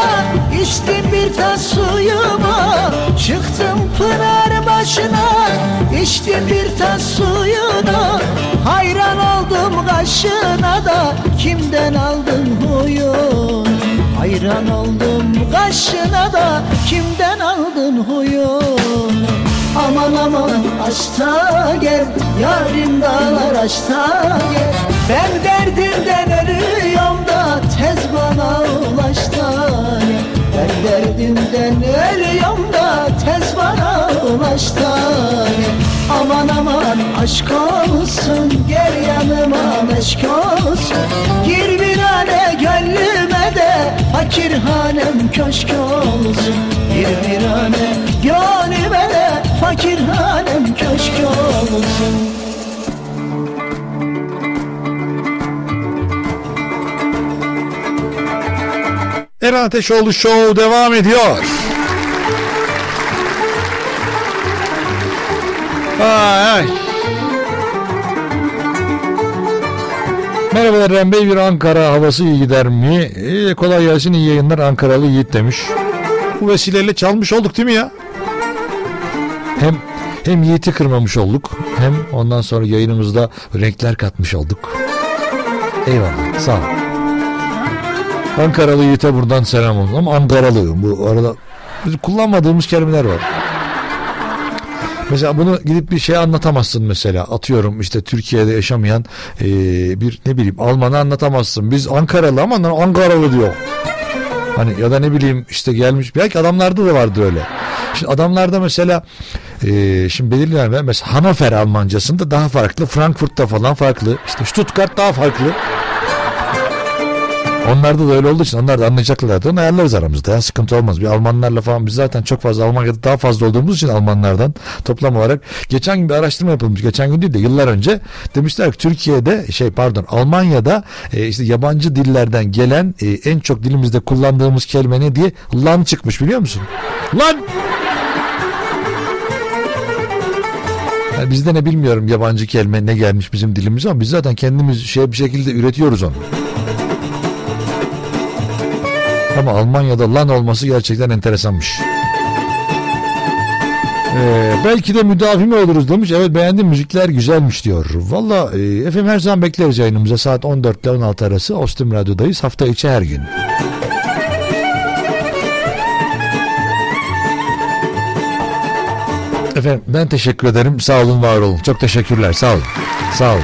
içtim bir tas suyumu. Çıktım pınar başına içtim bir tas suyunu. Hayran oldum kaşına da kimden aldın huyun Hayran oldum kaşına da kimden aldın huyun Aman aman aşta gel Yarim dağlar aşta gel. Ben derdimden ölüyorum da Tez bana ulaş da gel Ben derdimden ölüyorum da Tez bana ulaş da gel Aman aman aşk olsun Gel yanıma meşk olsun. Gir bir hane gönlüme de Fakirhanem köşk olsun. Gir bir hane gönlüme de Fakirhanem köşk olsun Eren Ateşoğlu Show devam ediyor. Ay. Merhabalar Eren Bey bir Ankara havası iyi gider mi? Ee, kolay gelsin iyi yayınlar Ankaralı Yiğit demiş. Bu vesileyle çalmış olduk değil mi ya? Hem hem Yiğit'i kırmamış olduk hem ondan sonra yayınımızda renkler katmış olduk. Eyvallah sağ ol. Ankaralı Yiğit'e buradan selam olsun ama Ankaralı bu arada biz kullanmadığımız kelimeler var. Mesela bunu gidip bir şey anlatamazsın mesela atıyorum işte Türkiye'de yaşamayan eee, bir ne bileyim Alman'a anlatamazsın. Biz Ankaralı ama Ankaralı diyor. Hani ya da ne bileyim işte gelmiş belki adamlarda da vardı öyle. Şimdi adamlarda mesela eee, şimdi belirli mesela Hannover Almancasında daha farklı Frankfurt'ta falan farklı işte Stuttgart daha farklı. Onlarda da öyle olduğu için onlar da anlayacaklardı. Onu ayarlarız aramızda ya sıkıntı olmaz. Bir Almanlarla falan biz zaten çok fazla Almanya'da daha fazla olduğumuz için Almanlardan toplam olarak geçen gün bir araştırma yapılmış. Geçen gün değil de yıllar önce demişler ki Türkiye'de şey pardon Almanya'da e, işte yabancı dillerden gelen e, en çok dilimizde kullandığımız kelime ne diye lan çıkmış biliyor musun? Lan! Yani bizde ne bilmiyorum yabancı kelime ne gelmiş bizim dilimize ama biz zaten kendimiz şey bir şekilde üretiyoruz onu. Ama Almanya'da lan olması gerçekten enteresanmış. Ee, belki de müdafi mi oluruz demiş. Evet beğendim müzikler güzelmiş diyor. Valla e, efendim her zaman bekleriz yayınımıza. Saat 14 ile 16 arası Ostim Radyo'dayız. Hafta içi her gün. Efendim ben teşekkür ederim. Sağ olun var olun. Çok teşekkürler. Sağ olun. Sağ olun.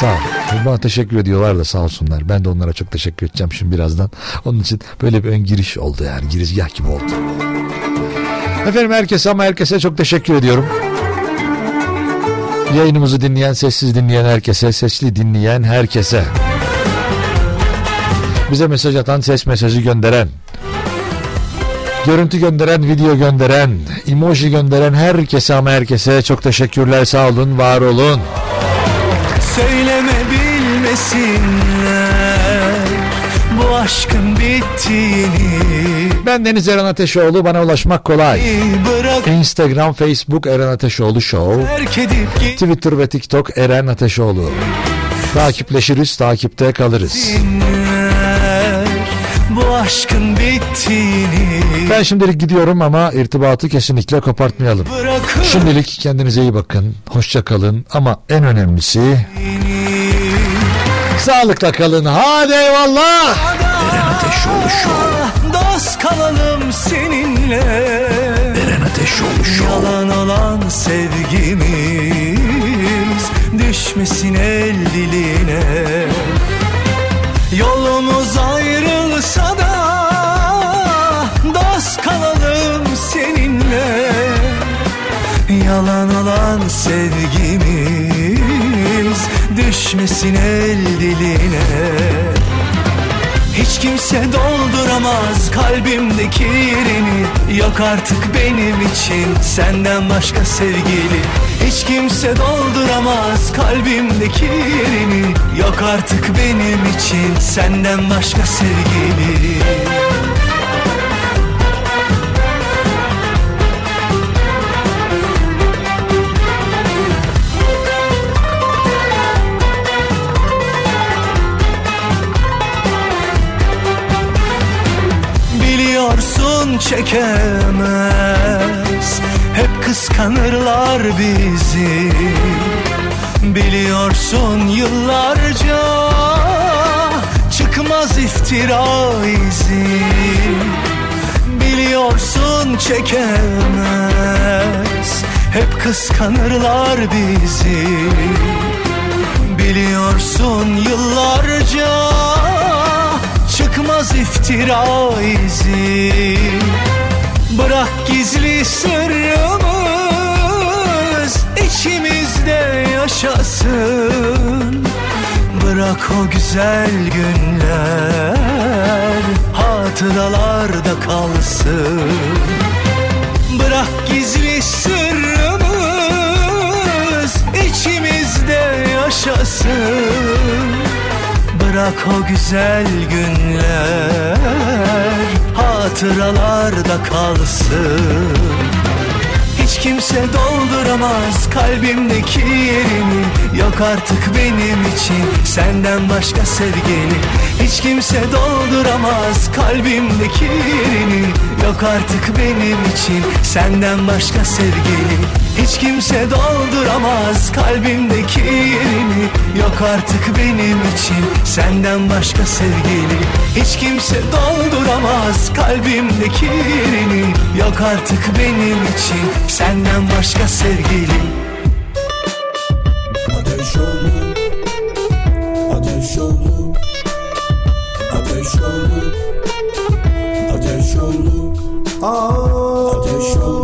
Sağ olun. Bana teşekkür ediyorlar da sağ olsunlar. Ben de onlara çok teşekkür edeceğim şimdi birazdan. Onun için böyle bir ön giriş oldu yani. Girizgah gibi oldu. Efendim herkese ama herkese çok teşekkür ediyorum. Yayınımızı dinleyen, sessiz dinleyen herkese, sesli dinleyen herkese. Bize mesaj atan, ses mesajı gönderen, görüntü gönderen, video gönderen, emoji gönderen herkese ama herkese çok teşekkürler. Sağ olun, var olun. Söyleme bilmesinler Bu aşkın bittiğini Ben Deniz Eren Ateşoğlu bana ulaşmak kolay. Bırak Instagram, Facebook Eren Ateşoğlu Show. terk edip git Twitter ve TikTok Eren Ateşoğlu. Takipleşiriz, takipte kalırız. Bu aşkın bittiğini Ben şimdilik gidiyorum ama irtibatı kesinlikle kopartmayalım. Bırakın Şimdilik kendinize iyi bakın, hoşça kalın ama en önemlisi sağlıkla kalın. Hadi eyvallah. Eren Ateşoğlu Show. Dost kalalım seninle Eren Ateşoğlu Show. Yalan olan sevgimiz Düşmesin el diline Yolumuz ayrılsa da Dost kalalım seninle Yalan olan sevgimiz Düşmesin el diline. Hiç kimse dolduramaz kalbimdeki yerini. Yok artık benim için senden başka sevgili. Hiç kimse dolduramaz kalbimdeki yerini. Yok artık benim için senden başka sevgili Biliyorsun çekemez. Hep kıskanırlar bizi. Biliyorsun yıllarca Çıkmaz iftira izi. Biliyorsun çekemez. Hep kıskanırlar bizi. Biliyorsun yıllarca Çıkmaz iftira izi. Bırak gizli sırrımız içimizde yaşasın. Bırak o güzel günler hatıralarda kalsın. Bırak gizli sırrımız içimizde yaşasın Bırak o güzel günler. Hatıralarda kalsın. Hiç kimse dolduramaz kalbimdeki yerini. Yok artık benim için senden başka sevgili Hiç kimse dolduramaz kalbimdeki yerini. Yok artık benim için senden başka sevgili Hiç kimse dolduramaz kalbimdeki yerini. Yok artık benim için senden başka sevgili. Hiç kimse dolduramaz kalbimdeki yerini. Yok artık benim için senden başka sevgili. Ateşoğlu Ateşoğlu Ateşoğlu Ateşoğlu Ateşoğlu